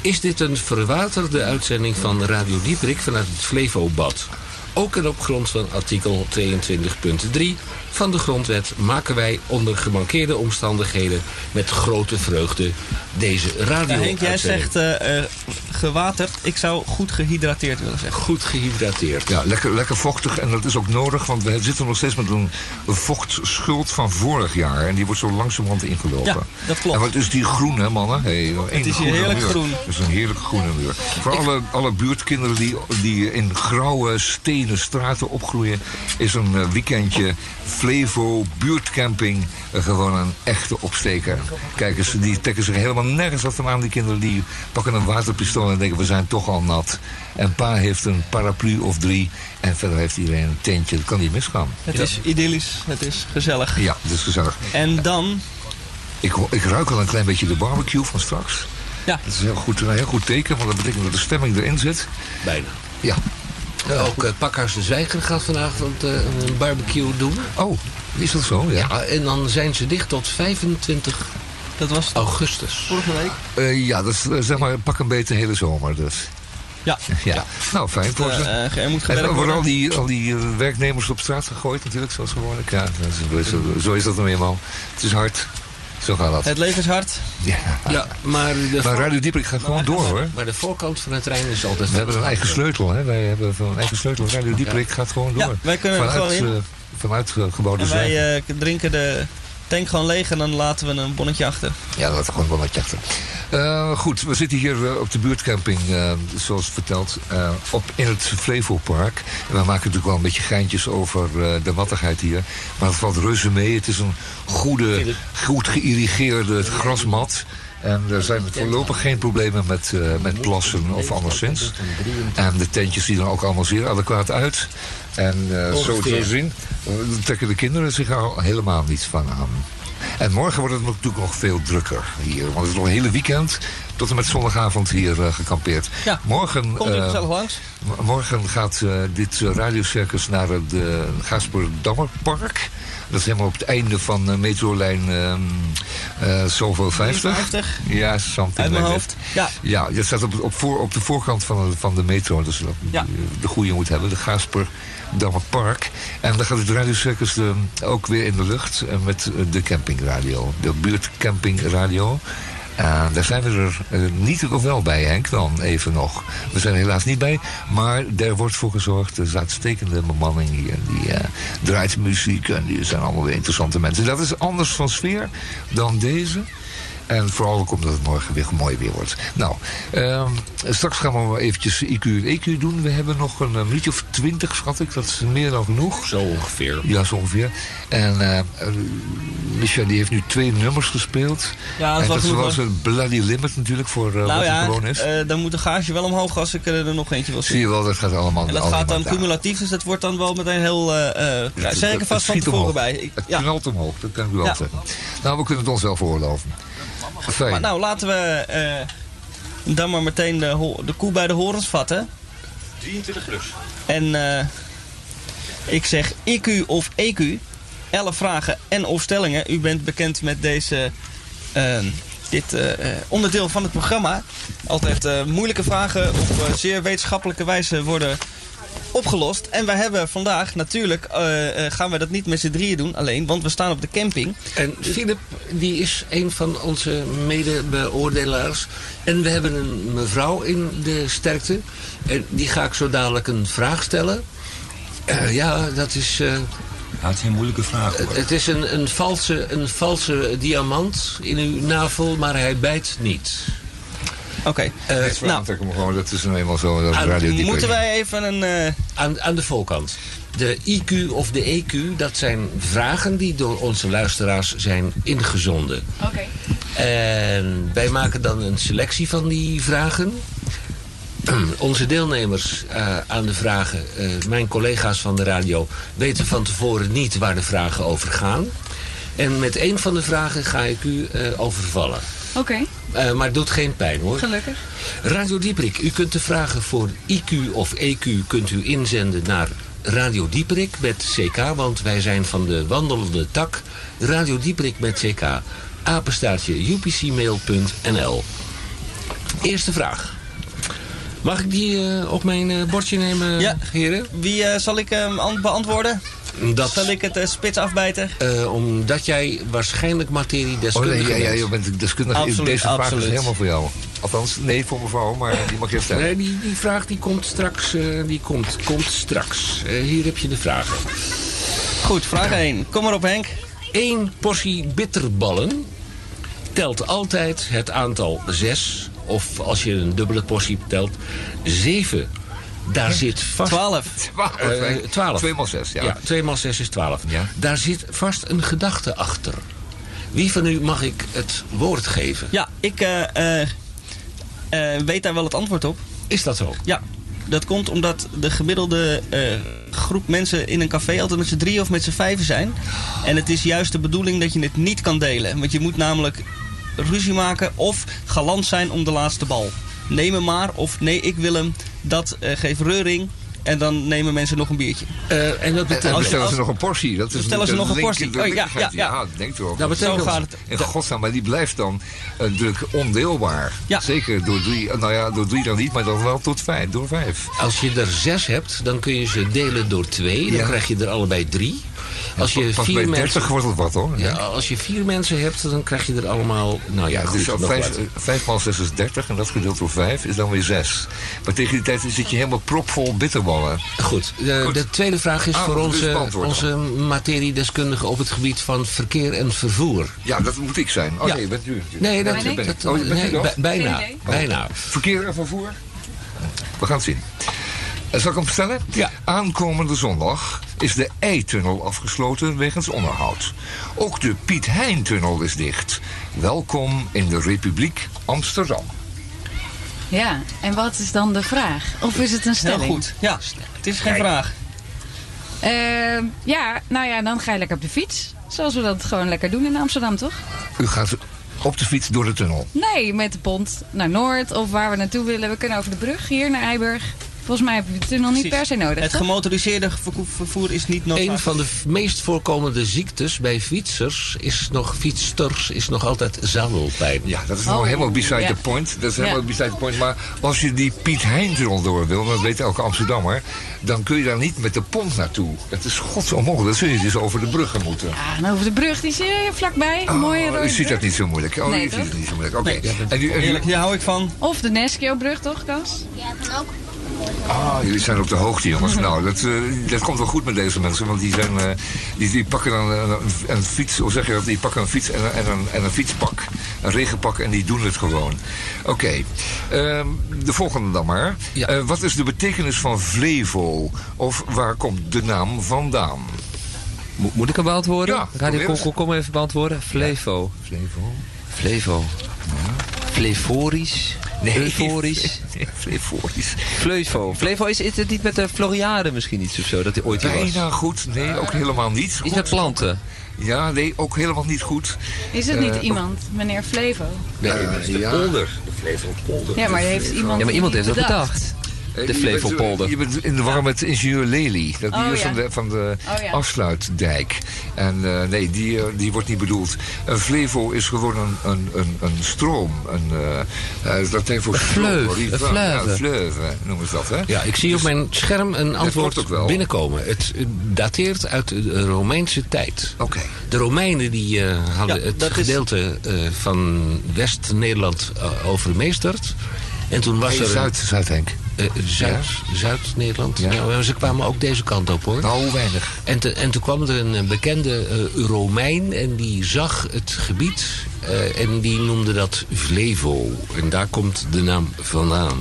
is dit een verwaterde uitzending van Radio Dieprik vanuit het Flevobad. Ook en op grond van artikel 22.3 van de grondwet maken wij onder gemankeerde omstandigheden met grote vreugde deze radio Ja, Henk, jij zegt eh, eh, gewaterd. Ik zou goed gehydrateerd willen zeggen. goed gehydrateerd. Ja, lekker, lekker vochtig en dat is ook nodig, want we zitten nog steeds met een vochtschuld van vorig jaar. En die wordt zo langzamerhand ingelopen. Ja, dat klopt. En wat is die groen, hè mannen? Hey, één is hier heerlijk muur. groen. Het is een heerlijk groene muur. Voor alle, alle buurtkinderen die, die in grauwe stenen straten opgroeien... is een eh, weekendje Flevo buurtcamping eh, gewoon een echte opsteker. Kijk eens, die trekken zich helemaal nergens wat van aan. Die kinderen die pakken een waterpistool en denken we zijn toch al nat. En pa heeft een paraplu of drie. En verder heeft iedereen een tentje. Dat kan niet misgaan. Het is idyllisch, het is gezellig. Ja, dat is gezellig. En dan, Ik, ik ruik al een klein beetje de barbecue van straks. ja, Dat is een heel goed, een heel goed teken, want dat betekent dat de stemming erin zit. Bijna. Ja. Eh, ook uh, Pakhuis de Zwijger gaat vanavond eh, een barbecue doen. Oh, is dat zo? Ja. Ja, en dan zijn ze dicht tot 25 dat was augustus. vorige week. Eh, ja, dat is eh, zeg maar pak een beetje de hele zomer dus. Ja, Ja. Nou, fijn voor ze. Eh, eh, er moet En gewerkt worden al die, al die eh, werknemers op straat gegooid natuurlijk, zoals gewoonlijk. Ja, dat is- zo, zo is dat nou eenmaal. Het is hard. Zo gaat dat. Het leven is hard. Ja. Ja, maar de, Maar Radio Dieprik gaat gewoon door hoor. maar de voorkant van het trein is altijd... We hebben een eigen sleutel, hè? Wij hebben een eigen sleutel. Radio Dieprik gaat gewoon door. Ja, wij kunnen er vanuit, gewoon in. eh, vanuit eh, gebouwde En wij eh, drinken de tank gewoon leeg en dan laten we een bonnetje achter. Ja, dat gewoon wel wat achter. Eh, goed, we zitten hier eh, op de buurtcamping, eh, zoals verteld, eh, op, in het Flevopark. En we maken natuurlijk wel een beetje geintjes over eh, de wattigheid hier. Maar het valt reuze mee. Het is een goede, goed geïrrigeerde grasmat. En er zijn voorlopig geen problemen met, eh, met plassen of anderszins. En de tentjes zien er ook allemaal zeer adequaat uit. En eh, zo te zien eh, trekken de kinderen zich er al helemaal niets van aan. En morgen wordt het natuurlijk nog veel drukker hier. Want het is nog een hele weekend tot en met zondagavond hier eh, gekampeerd. Ja, morgen, Komt u gezellig langs? morgen gaat eh, dit radiocircus naar het uh, Gaasperdammerpark. Dat is helemaal op het einde van uh, metrolijn ehm eh zoveel 50. 50. Ja, something Uit mijn like hoofd. Ja. Ja, je staat op, op, voor, op de voorkant van de, van de metro. Dus dat Ja. de goede moet hebben. De Gaasperdammerpark. En dan gaat het radiocircus eh, ook weer in de lucht. eh, met de campingradio. De buurtcampingradio. En daar zijn we er eh, niet of wel bij, Henk, dan even nog. We zijn er helaas niet bij, maar er wordt voor gezorgd. Er is uitstekende bemanning. Die eh, draait muziek en die zijn allemaal weer interessante mensen. Dat is anders van sfeer dan deze. En vooral ook omdat het morgen weer mooi weer wordt. Nou, ehm, straks gaan we eventjes IQ en EQ doen. We hebben nog een, minuutje of twintig, schat ik. Dat is meer dan genoeg. Zo ongeveer. Ja, zo ongeveer. En eh, eh, Misha die heeft nu twee nummers gespeeld. Ja, dat is en wel dat genoeg, was een bloody limit natuurlijk voor eh, Nou wat er ja, gewoon is. eh, dan moet de gage wel omhoog als ik er nog eentje wil Zie zien. je wel, dat gaat allemaal En dat allemaal gaat dan cumulatief, dus dat wordt dan wel meteen heel... eh eh ja, zeg ik er vast van tevoren omhoog. bij. Ik- Het ja. knalt omhoog, dat kan ik u wel Ja. zeggen. Nou, we kunnen het ons wel veroorloven. Fijn. Maar nou, laten we eh, dan maar meteen de, de koe bij de horens vatten. 23 plus. En eh, ik zeg IQ of EQ. 11 vragen en of stellingen. U bent bekend met deze, eh, dit onderdeel van het programma. Altijd eh, moeilijke vragen op eh, zeer wetenschappelijke wijze worden opgelost. En wij hebben vandaag natuurlijk, eh, eh, gaan we dat niet met z'n drieën doen alleen, want we staan op de camping. En Philip, die is een van onze mede-beoordelaars. En we hebben een mevrouw in de sterkte. En die ga ik zo dadelijk een vraag stellen. Eh, ja, dat is... eh, Ja, het is een moeilijke vraag hoor. het is een, een, valse, een valse diamant in uw navel, maar hij bijt niet. Oké. Eh, nou, hem gewoon, dat is nou eenmaal zo. Ah, radio moeten wij even een... eh, aan, aan de voorkant. De IQ of de EQ, dat zijn vragen die door onze luisteraars zijn ingezonden. Oké. En wij maken dan een selectie van die vragen. Onze deelnemers eh, aan de vragen, eh, mijn collega's van de radio... weten van tevoren niet waar de vragen over gaan. En met één van de vragen ga ik u eh, overvallen. Oké, Eh, maar het doet geen pijn hoor. gelukkig. Radio Dieperik, u kunt de vragen voor IQ of EQ kunt u inzenden naar Radio Dieperik met CK, want wij zijn van de wandelende tak. Radio Dieperik met CK, apenstaartje upcmail.nl. Eerste vraag. Mag ik die eh, op mijn eh, bordje nemen, Ja. heren? Wie eh, zal ik beantwoorden? Dat, Zal ik het eh, spits afbijten? eh, omdat jij waarschijnlijk Oh materiedeskundige nee, ja, ja, bent. je bent deskundige. Absoluut, Deze vraag absoluut. is helemaal voor jou. Althans, nee voor mevrouw, maar die mag je stellen. Nee, die, die vraag die komt straks. eh, die komt, komt straks. Eh, hier heb je de vragen. Goed, vraag 1. Kom maar op Henk. Eén portie bitterballen telt altijd het aantal zes. Of als je een dubbele portie telt, zeven. Daar zit vast... 12. 12. Eh, 12. 2 maal 6, ja. Ja, 2 maal 6 is 12. Ja. Daar zit vast een gedachte achter. Wie van u mag ik het woord geven? Ja, ik eh, eh, eh, weet daar wel het antwoord op. Is dat zo? Ja, dat komt omdat de gemiddelde eh, groep mensen in een café altijd met z'n drie of met z'n vijven zijn. En het is juist de bedoeling dat je het niet kan delen. Want je moet namelijk ruzie maken of galant zijn om de laatste bal. Neem hem maar of nee, ik wil hem. Dat eh, geeft reuring. En dan nemen mensen nog een biertje. Eh, en dat En betekent... bestellen ze als- nog een portie. Dat is bestellen ze dat nog een portie. Oh, ja, ja, ja. denk toch. Dat betekent- Zo gaat het. In godsnaam, maar die blijft dan uh, druk ondeelbaar. Ja. Zeker door drie, nou ja, door drie dan niet, maar dan wel tot vijf, door vijf. Als je er zes hebt, dan kun je ze delen door twee. Dan Ja. krijg je er allebei drie. Als je Pas vier bij mensen... 30 wordt het wat hoor. Ja, als je vier mensen hebt, dan krijg je er allemaal... Nou ja, goed, dus nog vijf, wat. eh, vijf maal 6 is 30 en dat gedeeld door 5 is dan weer 6. Maar tegen die tijd zit je helemaal propvol bitterballen. Goed, de, Goed. de tweede vraag is Ah, voor dus onze, onze materiedeskundige op het gebied van verkeer en vervoer. Ja, dat moet ik zijn. Oh Ja. nee, bent u. Nee, dat, Ben ik? dat, Oh, nee, u nog? bij- bijna. Geen idee. bijna. Verkeer en vervoer? We gaan het zien. Eh, Zal ik hem stellen? Ja. Aankomende zondag is de Eitunnel afgesloten wegens onderhoud. Ook de Piet Hein-tunnel is dicht. Welkom in de Republiek Amsterdam. Ja, en wat is dan de vraag? Of is het een Heel stelling? goed. Ja, het is geen vraag. Ehm, ja, nou ja, dan ga je lekker op de fiets. Zoals we dat gewoon lekker doen in Amsterdam, toch? U gaat op de fiets door de tunnel. Nee, met de pont naar Noord of waar we naartoe willen. We kunnen over de brug hier naar Eiburg. Volgens mij heb je de tunnel niet Precies. per se nodig. Het toch? gemotoriseerde vervoer is niet noodzakelijk. Een van de meest voorkomende ziektes bij fietsers is nog, fietsters, is nog altijd zadelpijn. Ja, dat is Oh, nog helemaal beside ja. the point. Dat is Ja. helemaal beside the point. Maar als je die Piet Hein-tunnel door wil, dat weet elke Amsterdammer, dan kun je daar niet met de pont naartoe. Het is godsonmogelijk. Dan zul je dus over de bruggen moeten. Ja, en over de brug, die zit hier vlakbij. Een mooie Oh, rode u ziet dat niet zo moeilijk. Oh, Nee, u ziet het niet zo moeilijk. Oké. Nee. En en hier hou ik van. Of de Neskio-brug, toch, Kas? Ah, jullie zijn op de hoogte, jongens. Nou, dat, eh, dat komt wel goed met deze mensen, want die, zijn, eh, die, die pakken dan een, een, een fiets, hoe zeg je dat? Die pakken een fiets en een, en een, en een fietspak. Een regenpak en die doen het gewoon. Oké, ehm, de volgende dan maar. Ja. Eh, wat is de betekenis van Flevo? Of waar komt de naam vandaan? Mo- moet ik hem beantwoorden? Ja, Radio. Kom, kom even beantwoorden. Flevo. Flevo? Flevo. Flevorisch. Flevorisch. Flevorisch. Flevo. Flevo is, is het niet met de Floriade misschien iets of zo? Dat hij ooit hier was? Bijna goed. Nee, ook helemaal niet. Iets Goed. met planten. Ja, nee, ook helemaal niet goed. Is het niet Eh, iemand, meneer Flevo? Nee, dat is de ja. polder. De Flevopolder. Ja, maar heeft iemand Ja, maar iemand heeft dat bedacht. Eh, De Flevopolder. Je bent in de war met ingenieur Lely. Dat die Oh, is ja. van de, van de Oh, ja. afsluitdijk. En eh, nee, die, eh, die wordt niet bedoeld. Een Flevo is gewoon een, een, een, een stroom. Een, eh, eh, dat voor vleug, stroom, een fleuve. Ja, fleuve noemen ze dat, hè? Ja, ik zie op mijn scherm een antwoord wel. binnenkomen. Het dateert uit de Romeinse tijd. Oké. De Romeinen die eh, hadden Ja, het is- gedeelte eh, van West-Nederland overmeesterd. En toen was Hey, er... een- Zuid, Zuid-Henk. Eh, Zuid, Zuid-Nederland. Ja. Maar ze kwamen ook deze kant op hoor. Nou, weinig. En, te- en toen kwam er een eh, bekende eh, Romein en die zag het gebied en die noemde dat Flevo. En daar komt de naam vandaan.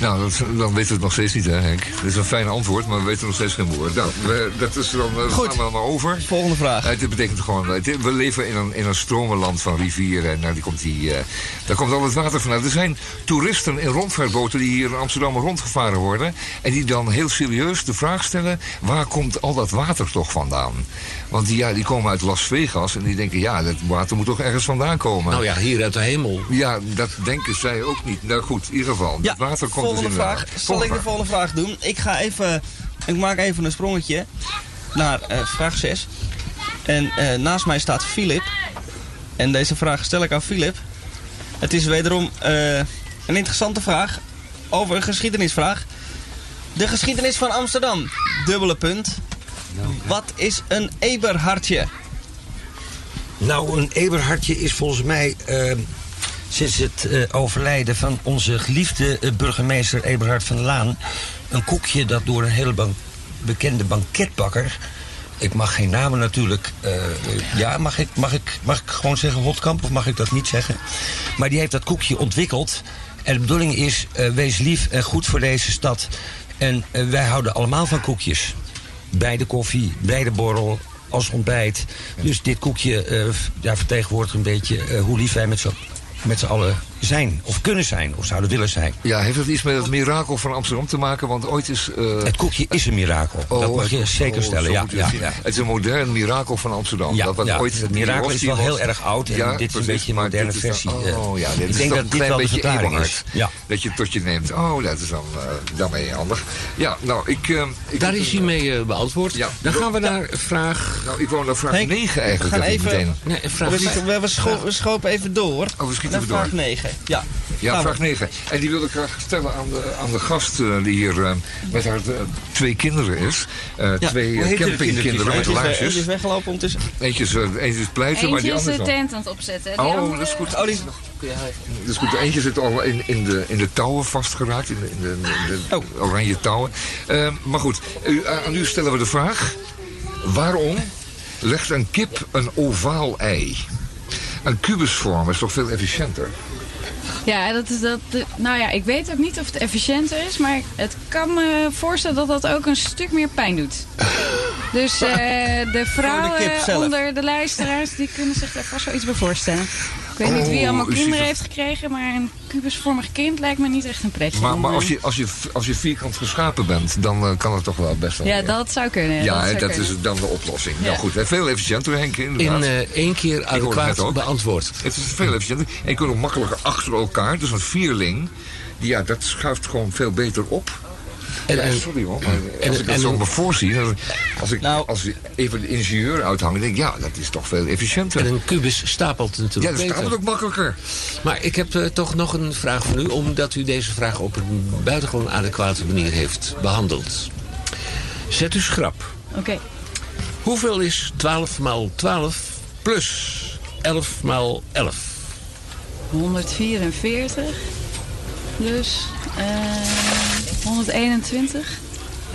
Nou, dat, dan weten we het nog steeds niet, hè, Henk? Dat is een fijn antwoord, maar we weten nog steeds geen woord. Nou, we, dat is dan, uh, Goed. gaan we maar over. Volgende vraag. Uh, dit betekent gewoon, het- we leven in een, in een stromenland van rivieren. En nou, die komt die, eh, daar komt al het water vanuit. Er zijn toeristen in rondvaartboten die hier in Amsterdam rondgevaren worden. En die dan heel serieus de vraag stellen, waar komt al dat water toch vandaan? Want die, ja, die komen uit Las Vegas en die denken, ja, dat water moet toch ergens vandaan komen. Nou ja, hier uit de hemel. Ja, dat denken zij ook niet. Nou goed, in ieder geval. Ja, het water komt volgende vraag. Zal ik de volgende vraag doen? Ik ga even, ik maak even een sprongetje naar eh, vraag 6. En eh, naast mij staat Filip. En deze vraag stel ik aan Filip. Het is wederom eh, een interessante vraag over een geschiedenisvraag. De geschiedenis van Amsterdam. Dubbele punt. Wat is een Eberhartje? Nou, een Eberhartje is volgens mij eh, sinds het eh, overlijden van onze geliefde eh, burgemeester Eberhard van Laan... een koekje dat door een hele ban- bekende banketbakker... Ik mag geen namen natuurlijk. eh, ja, mag ik, mag, ik, mag ik gewoon zeggen Hotkamp of mag ik dat niet zeggen? Maar die heeft dat koekje ontwikkeld. En de bedoeling is, wees lief en goed voor deze stad. En wij houden allemaal van koekjes. Bij de koffie, bij de borrel, als ontbijt. Dus dit koekje ja, vertegenwoordigt een beetje hoe lief wij met met z'n allen zijn. Of kunnen zijn, of zouden willen zijn. Ja, heeft het iets met het mirakel van Amsterdam te maken? Want ooit is... eh, Het koekje is een mirakel. dat mag je het- zeker oh, stellen. Ja, ja, het zien. ja. Het is een modern mirakel van Amsterdam. Ja, dat ja, ooit het mirakel die is wel was. heel erg oud en Ja, dit is een beetje een moderne dit dan- versie, eh. Oh ja, Ik dit is denk dat een dit klein wel de beetje verklaring Eberhard. is. Ja. Dat je het tot je neemt. Oh, dat is dan uh, daarmee handig. Ja, nou, ik... eh, ik Daar is hij mee eh, beantwoord. Ja. Dan gaan we naar vraag... Nou, ik wou naar vraag Henk, 9 eigenlijk. we gaan ik even- meteen... Nee, vraag We, schopen even door. Oh, we schieten naar even door. vraag 9. Ja, Ja, Gaan we. vraag 9. En die wil ik graag stellen aan de, aan de gast eh, die hier eh, met haar eh, twee kinderen is. Eh, Ja, twee de campingkinderen met Eentje eh, eentje is laarsjes. weggelopen ondertussen. Eentje is, eentje is pleiten, maar die Eentje is andere de is al- tent aan het opzetten. Die Oh, andere- dat is goed. Oh, die is Dat is goed. De eentje zit al in, in, de, in de touwen vastgeraakt. In de, in de, in de Oh. oranje touwen. Maar goed, u, aan u stellen we de vraag. Waarom legt een kip een ovaal ei? Een kubusvorm is toch veel efficiënter? Ja, dat is dat. de- nou ja, ik weet ook niet of het efficiënter is, maar het kan me voorstellen dat dat ook een stuk meer pijn doet. Dus eh, de vrouwen onder de luisteraars, die kunnen zich daar vast wel iets bij voorstellen. Ik weet niet wie Oh, allemaal kinderen heeft gekregen, maar een kubusvormig kind lijkt me niet echt een pretje. Maar, als, eh, je, als, je, als je vierkant geschapen bent, dan eh, kan het toch wel best wel. Ja, dat zou kunnen. Ja, dat, dat kunnen. is dan de oplossing. Ja. Nou goed, hè, veel efficiënter, Henk, inderdaad. In eh, één keer het adequaat beantwoord. Het is veel efficiënter. En je kunt ook makkelijker achter elkaar. Dus een vierling, die, ja, dat schuift gewoon veel beter op. En, Ja, en, sorry hoor, maar en- als ik dat en- zo me voorzie, als ik Nou. als ik even de ingenieur uithang, dan denk ik, ja, dat is toch veel efficiënter. en een kubus stapelt ja, natuurlijk dat staat beter. het ook makkelijker. Maar ik heb eh, toch nog een vraag voor u, omdat u deze vraag op een buitengewoon adequate manier heeft behandeld. Zet u schrap. Oké. Hoeveel is 12 maal 12 plus 11 maal 11? 144 plus eh 121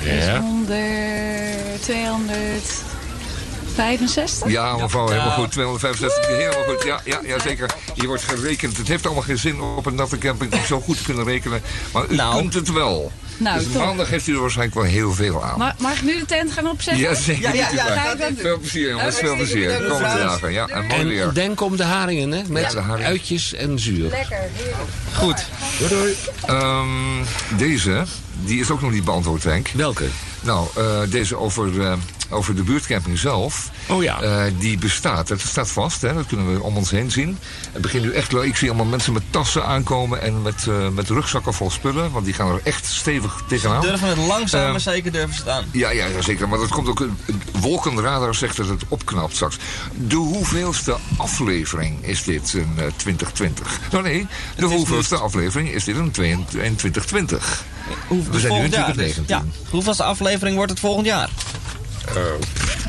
plus 100, 265. Ja, mevrouw, helemaal goed. 265 keer, helemaal goed. Ja, ja, ja, zeker. Hier wordt gerekend. Het heeft allemaal geen zin op een natte camping om zo goed te kunnen rekenen. Maar u Nou. kunt het wel. Nou, dus maandag heeft u er waarschijnlijk wel heel veel aan. Ma- mag ik nu de tent gaan opzetten? Ja, zeker. Ja, ja. Veel plezier, jongens. Veel plezier. Komende dagen. Ja, en mooi weer. En denk om de haringen, hè? Met Ja, de haring. uitjes en zuur. Lekker, heerlijk. Goed. Ehm, deze, die is ook nog niet beantwoord, Henk. Welke? Nou, eh, deze over, eh, over de buurtcamping zelf. Oh ja. Eh, die bestaat. Het staat vast, hè? dat kunnen we om ons heen zien. Het begint nu echt leuk. Ik zie allemaal mensen met tassen aankomen en met, met rugzakken vol spullen. Want die gaan er echt stevig tegenaan. Durven het langzaam, maar zeker durven ze het aan. Ja, ja, ja, zeker. Maar dat komt ook. een- een Wolkenradar zegt dat het opknapt straks. De hoeveelste aflevering is dit in eh, 2020? Nou nee, de hoeveelste aflevering is dit in 22 in 2020? Hoe, We zijn nu in volgend jaar 2019. dus. Ja. Hoeveelste aflevering wordt het volgend jaar?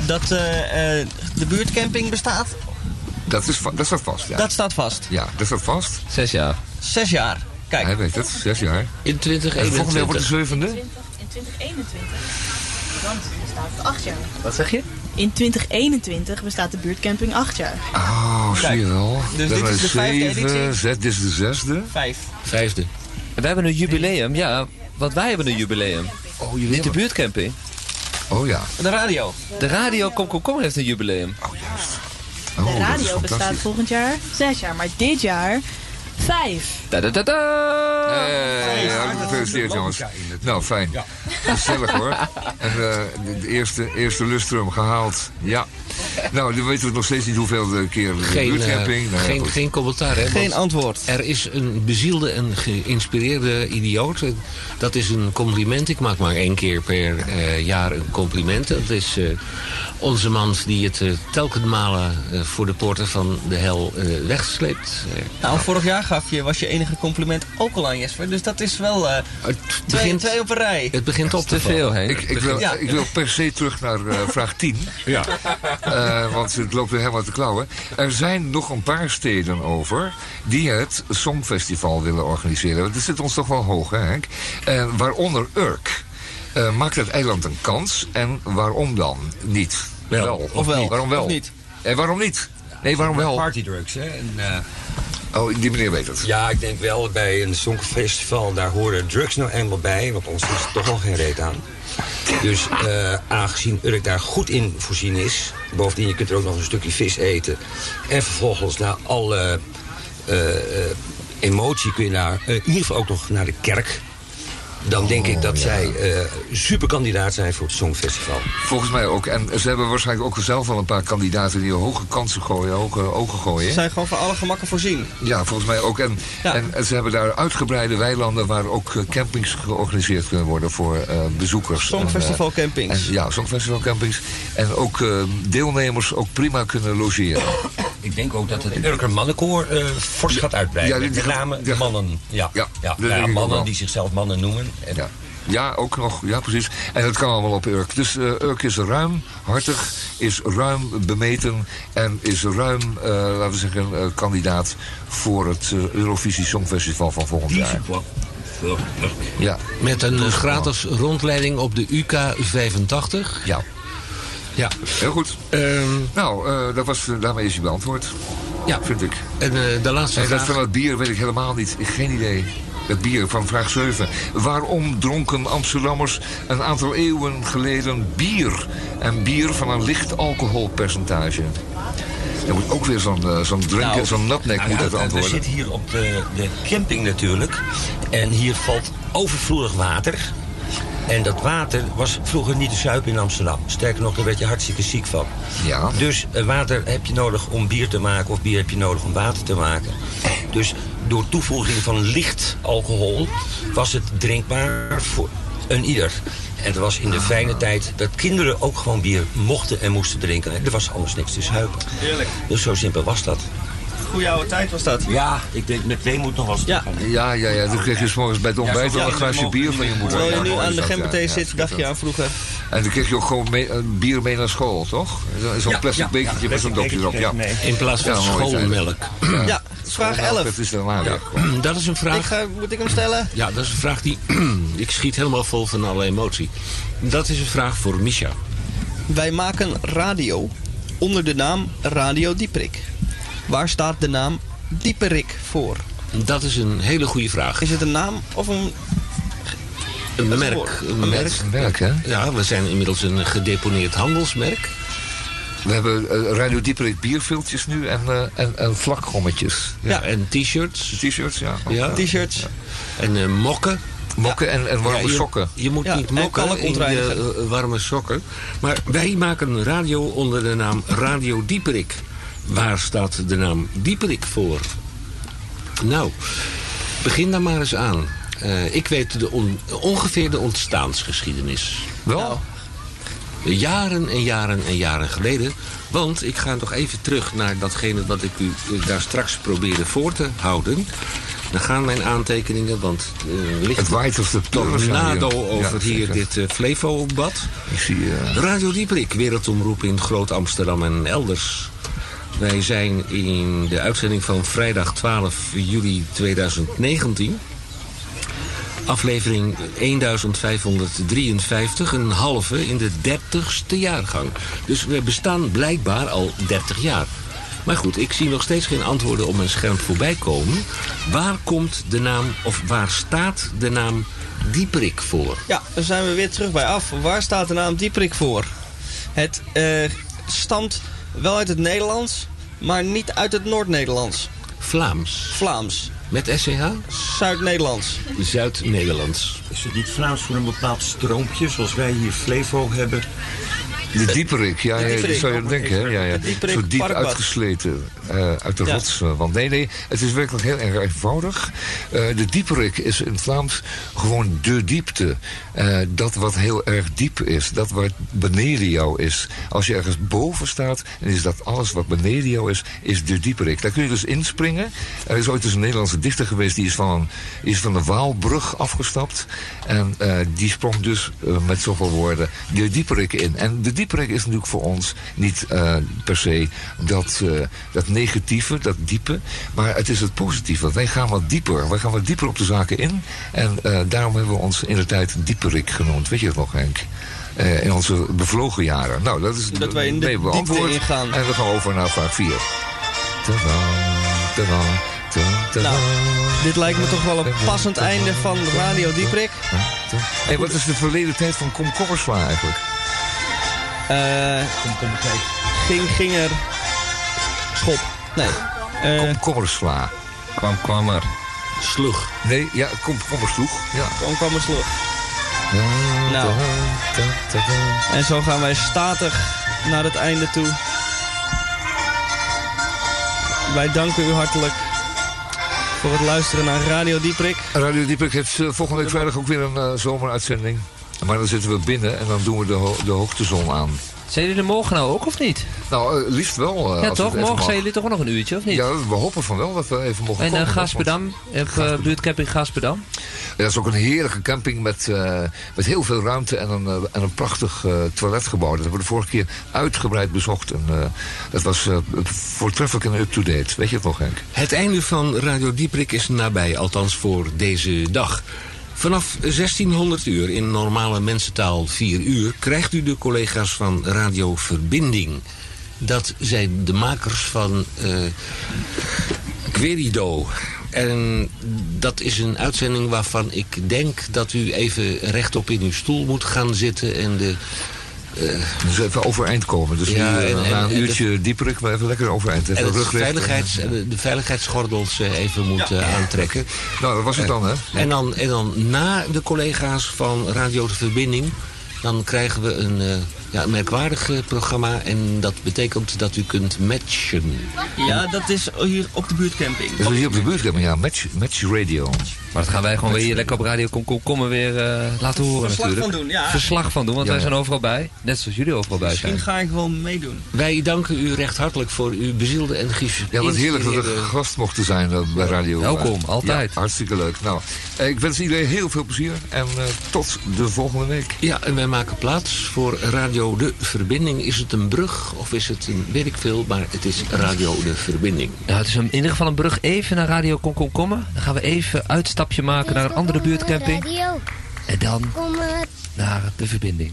Dat eh, eh, de buurtcamping bestaat, Dat, is, dat staat vast, ja. dat staat vast. Ja, dat staat vast. Zes jaar. Zes jaar. Kijk, Hij weet het, zes jaar. In En volgend jaar wordt de 2021. zevende? In 2021. Want bestaat het acht jaar. Wat zeg je? In 2021 bestaat de buurtcamping acht jaar. Oh, zie je wel. dus Dat dit is de vijfde zeven, editie. zes, dit is de zesde. vijf. Vijfde. We hebben een jubileum, ja. Want wij hebben een jubileum. Oh, Niet de buurtcamping. Oh ja. De radio. De radio Kom Kom Kom heeft een jubileum. Oh juist. De Oh, radio bestaat volgend jaar zes jaar, maar dit jaar vijf. Da -da -da -da. Hey, hartelijk gefeliciteerd jongens. Nou, fijn. Gezellig hoor. En eh, de, eerste, eerste lustrum gehaald. Ja. Nou, dan weten we nog steeds niet hoeveel de keer de Geen, buurtcamping. eh, Nou geen, geen commentaar, hè? Geen antwoord. Er is een bezielde en geïnspireerde idioot. Dat is een compliment. Ik maak maar één keer per eh, jaar een compliment. Dat is onze man die het uh, telkenmalen uh, voor de poorten van de hel uh, wegsleept. Nou, vorig jaar gaf je, was je enige compliment ook al aan Jesper. Dus dat is wel uh, twee, begint, twee op een rij. Het begint op te veel, hè? Ik, ik, wil, ja. ik wil per se terug naar uh, vraag 10. Ja. Uh, want het loopt weer helemaal te klauwen. Er zijn nog een paar steden over die het Songfestival willen organiseren. Dat zit ons toch wel hoog, hè Henk? Uh, waaronder Urk. Uh, maakt het eiland een kans? En waarom dan niet? Wel. wel. Of wel. Waarom wel? Of niet? En waarom niet? Nee, waarom wel? Partydrugs, hè? En, uh, oh, die meneer weet het. Ja, ik denk wel bij een songfestival, daar horen drugs nou eenmaal bij. Want ons is er toch al geen reet aan. Dus uh, aangezien Urk daar goed in voorzien is... bovendien, je kunt er ook nog een stukje vis eten... en vervolgens naar alle uh, emotie kun je naar, in ieder geval ook nog naar de kerk... Dan denk ik dat ja. zij uh, super kandidaat zijn voor het Songfestival. Volgens mij ook. En ze hebben waarschijnlijk ook zelf al een paar kandidaten die hoge kansen gooien, hoge ogen gooien. Ze zijn gewoon van alle gemakken voorzien. Ja, volgens mij ook. En, ja. en ze hebben daar uitgebreide weilanden waar ook uh, campings georganiseerd kunnen worden voor uh, bezoekers. Songfestival en, campings. En, ja, Songfestival campings. En ook deelnemers ook prima kunnen logeren. Ik denk ook dat het Urker Mannenkoor fors gaat uitbreiden. Ja, met name de mannen. Ja, ja, ja, ja mannen die zichzelf mannen noemen. En ja. ja, ook nog. Ja, precies. En dat kan allemaal op Urk. Dus uh, Urk is ruim, hartig, is ruim bemeten... en is ruim, uh, laten we zeggen, uh, kandidaat... voor het uh, Eurovisie Songfestival van volgend jaar. Ja. Met een gratis rondleiding op de UK 85. Ja. Ja. Heel goed. Um, nou, uh, dat was, daarmee is je beantwoord. Ja. Vind ik. En uh, de laatste en vraag... dat van het bier weet ik helemaal niet. Geen idee. Het bier van vraag 7. Waarom dronken Amsterdammers een aantal eeuwen geleden bier? En bier van een licht alcoholpercentage. Er moet ook weer zo'n uh, zo'n drinken, nou, zo'n natnek nou, moet ja, het antwoorden. We zitten hier op de, de camping natuurlijk. En hier valt overvloedig water. En dat water was vroeger niet te zuipen in Amsterdam. Sterker nog, daar werd je hartstikke ziek van. Ja. Dus uh, water heb je nodig om bier te maken of bier heb je nodig om water te maken. Dus door toevoeging van licht alcohol was het drinkbaar voor een ieder. En het was in de fijne tijd dat kinderen ook gewoon bier mochten en moesten drinken. Er was anders niks te zuipen. Heerlijk. Dus zo simpel was dat. Goeie oude tijd was dat. Ja, ik denk met weemoed nog wel eens ja. ja, ja, ja. Dan kreeg je s morgens bij het ontbijt wel een glaasje bier van je moeder. Terwijl je nu aan de gemberthee zit, dacht je aan vroeger. En dan kreeg je ook gewoon mee, uh, bier mee naar school, toch? Zo'n plastic bekertje met zo'n dopje erop. Ja. In plaats van schoolmelk. Ja, vraag 11. Dat is, ja. dat is een vraag... Ik ga, moet ik hem stellen? Ja, dat is een vraag die... ik schiet helemaal vol van alle emotie. Dat is een vraag voor Misha. Wij maken radio onder de naam Radio Dieprik. Waar staat de naam Dieperik voor? Dat is een hele goede vraag. Is het een naam of een... Een merk. Een merk. Een merk, hè? Ja, we zijn inmiddels een gedeponeerd handelsmerk. We hebben uh, Radio Dieperik bierviltjes nu en, uh, en, en vlakgommetjes. Ja, ja en t-shirts. T-shirts, ja. ja. T-shirts. Ja. En uh, mokken. Mokken ja. en, en warme ja, je, sokken. Je moet niet mokken in je warme sokken. Maar wij maken radio onder de naam Radio Dieperik. Waar staat de naam Dieperik voor? Nou, begin daar maar eens aan. Uh, ik weet de on, ongeveer de ontstaansgeschiedenis. Wel? Nou. Jaren en jaren en jaren geleden. Want ik ga nog even terug naar datgene wat ik u daar straks probeerde voor te houden. Dan gaan mijn aantekeningen, want uh, ligt het waait of de tornado over ja, hier dit uh, Flevo-bad. Ik zie uh... Radio Dieprik, wereldomroep in Groot-Amsterdam en elders. Wij zijn in de uitzending van vrijdag 12 juli 2019. Aflevering 1553, een halve in de 30ste jaargang. Dus we bestaan blijkbaar al 30 jaar. Maar goed, ik zie nog steeds geen antwoorden op mijn scherm voorbij komen. Waar komt de naam, of waar staat de naam Dieperik voor? Ja, dan zijn we weer terug bij af. Waar staat de naam Dieperik voor? Het uh, stamt wel uit het Nederlands, maar niet uit het Noord-Nederlands. Vlaams. Vlaams. Met SCH? Zuid-Nederlands. Zuid-Nederlands. Is het niet Vlaams voor een bepaald stroompje, zoals wij hier Flevo hebben? De dieperik, ja, ja, dat zou je denken. Hè? Ja, ja. Zo diep uitgesleten uh, uit de ja. rots. Want nee, nee, het is werkelijk heel erg eenvoudig. Uh, de dieperik is in Vlaams gewoon de diepte. Uh, dat wat heel erg diep is. Dat wat beneden jou is. Als je ergens boven staat, en is dat alles wat beneden jou is, is de dieperik. Daar kun je dus inspringen. Er is ooit eens een Nederlandse dichter geweest, die is van, een, is van de Waalbrug afgestapt. En die sprong dus met zoveel woorden de dieperik in. En de dieperik is natuurlijk voor ons niet per se dat, dat negatieve, dat diepe. Maar het is het positieve. Wij gaan wat dieper. Wij gaan wat dieper op de zaken in. En uh, daarom hebben we ons in de tijd dieperik genoemd. Weet je het nog, Henk? Uh, in onze bevlogen jaren. Nou, dat is dat wij in de diepte ingaan. En we gaan over naar vraag 4. Nou, dit lijkt me toch wel een passend einde van Radio Dieprik. Hey, wat is de verleden tijd van komkommersla eigenlijk? Uh, kom, kom, kijk. Ging, ging er... Schop. Nee. Uh, komkommersla. Kwam, kwam er. Sloeg. Nee, ja, komkommersloeg. Ja. Kom, kwam er sloeg. Nou. En zo gaan wij statig naar het einde toe. Wij danken u hartelijk voor het luisteren naar Radio Dieprik. Radio Dieprik heeft uh, volgende week vrijdag ook weer een uh, zomeruitzending. Maar dan zitten we binnen en dan doen we de, ho de hoogtezon aan. Zijn jullie er morgen nou ook of niet? Nou, uh, liefst wel. Uh, ja toch, morgen zijn jullie toch nog een uurtje of niet? Ja, we hopen van wel dat we even mogen en, komen. En Gasperdam, uh, buurtcamping Gasperdam? Ja, dat is ook een heerlijke camping met, uh, met heel veel ruimte en een, uh, en een prachtig uh, toiletgebouw. Dat hebben we de vorige keer uitgebreid bezocht. En dat was voortreffelijk en up-to-date. Weet je het nog, Henk? Het einde van Radio Dieprik is nabij, althans voor deze dag. Vanaf 1600 uur in normale mensentaal 4 uur krijgt u de collega's van Radio Verbinding. Dat zijn de makers van uh, Querido. En dat is een uitzending waarvan ik denk dat u even rechtop in uw stoel moet gaan zitten en de dus even overeind komen. Dus ja, nu, en, na een en, uurtje de, dieper, ik even lekker overeind. Even en veiligheids, de, de veiligheidsgordels even moeten ja. aantrekken. Nou, dat was het dan, hè? En dan, en dan na de collega's van Radio de Verbinding... dan krijgen we een, ja, een merkwaardig programma. En dat betekent dat u kunt matchen. Ja, dat is hier op de buurtcamping. Dat is hier op de buurtcamping, ja. Match, match radio. Maar dat gaan wij gewoon weer hier lekker op radio kom, kom, komen weer uh, laten horen Verslag natuurlijk. van doen, ja. Verslag van doen, want ja, wij zijn overal bij. Net zoals jullie overal bij Misschien zijn. Misschien ga ik wel meedoen. Wij danken u recht hartelijk voor uw bezielde en gif. Ja, wat heerlijk dat we gast mochten zijn uh, bij radio. Welkom, altijd. Ja, hartstikke leuk. Nou, ik wens iedereen heel veel plezier en tot de volgende week. Ja, en wij maken plaats voor Radio De Verbinding. Is het een brug of is het een, weet ik veel, maar het is Radio De Verbinding. Ja, het is in ieder geval een brug even naar Radio Kom Kom Kommen. Dan gaan we even uitstapje maken naar een andere buurtcamping. En dan naar de verbinding.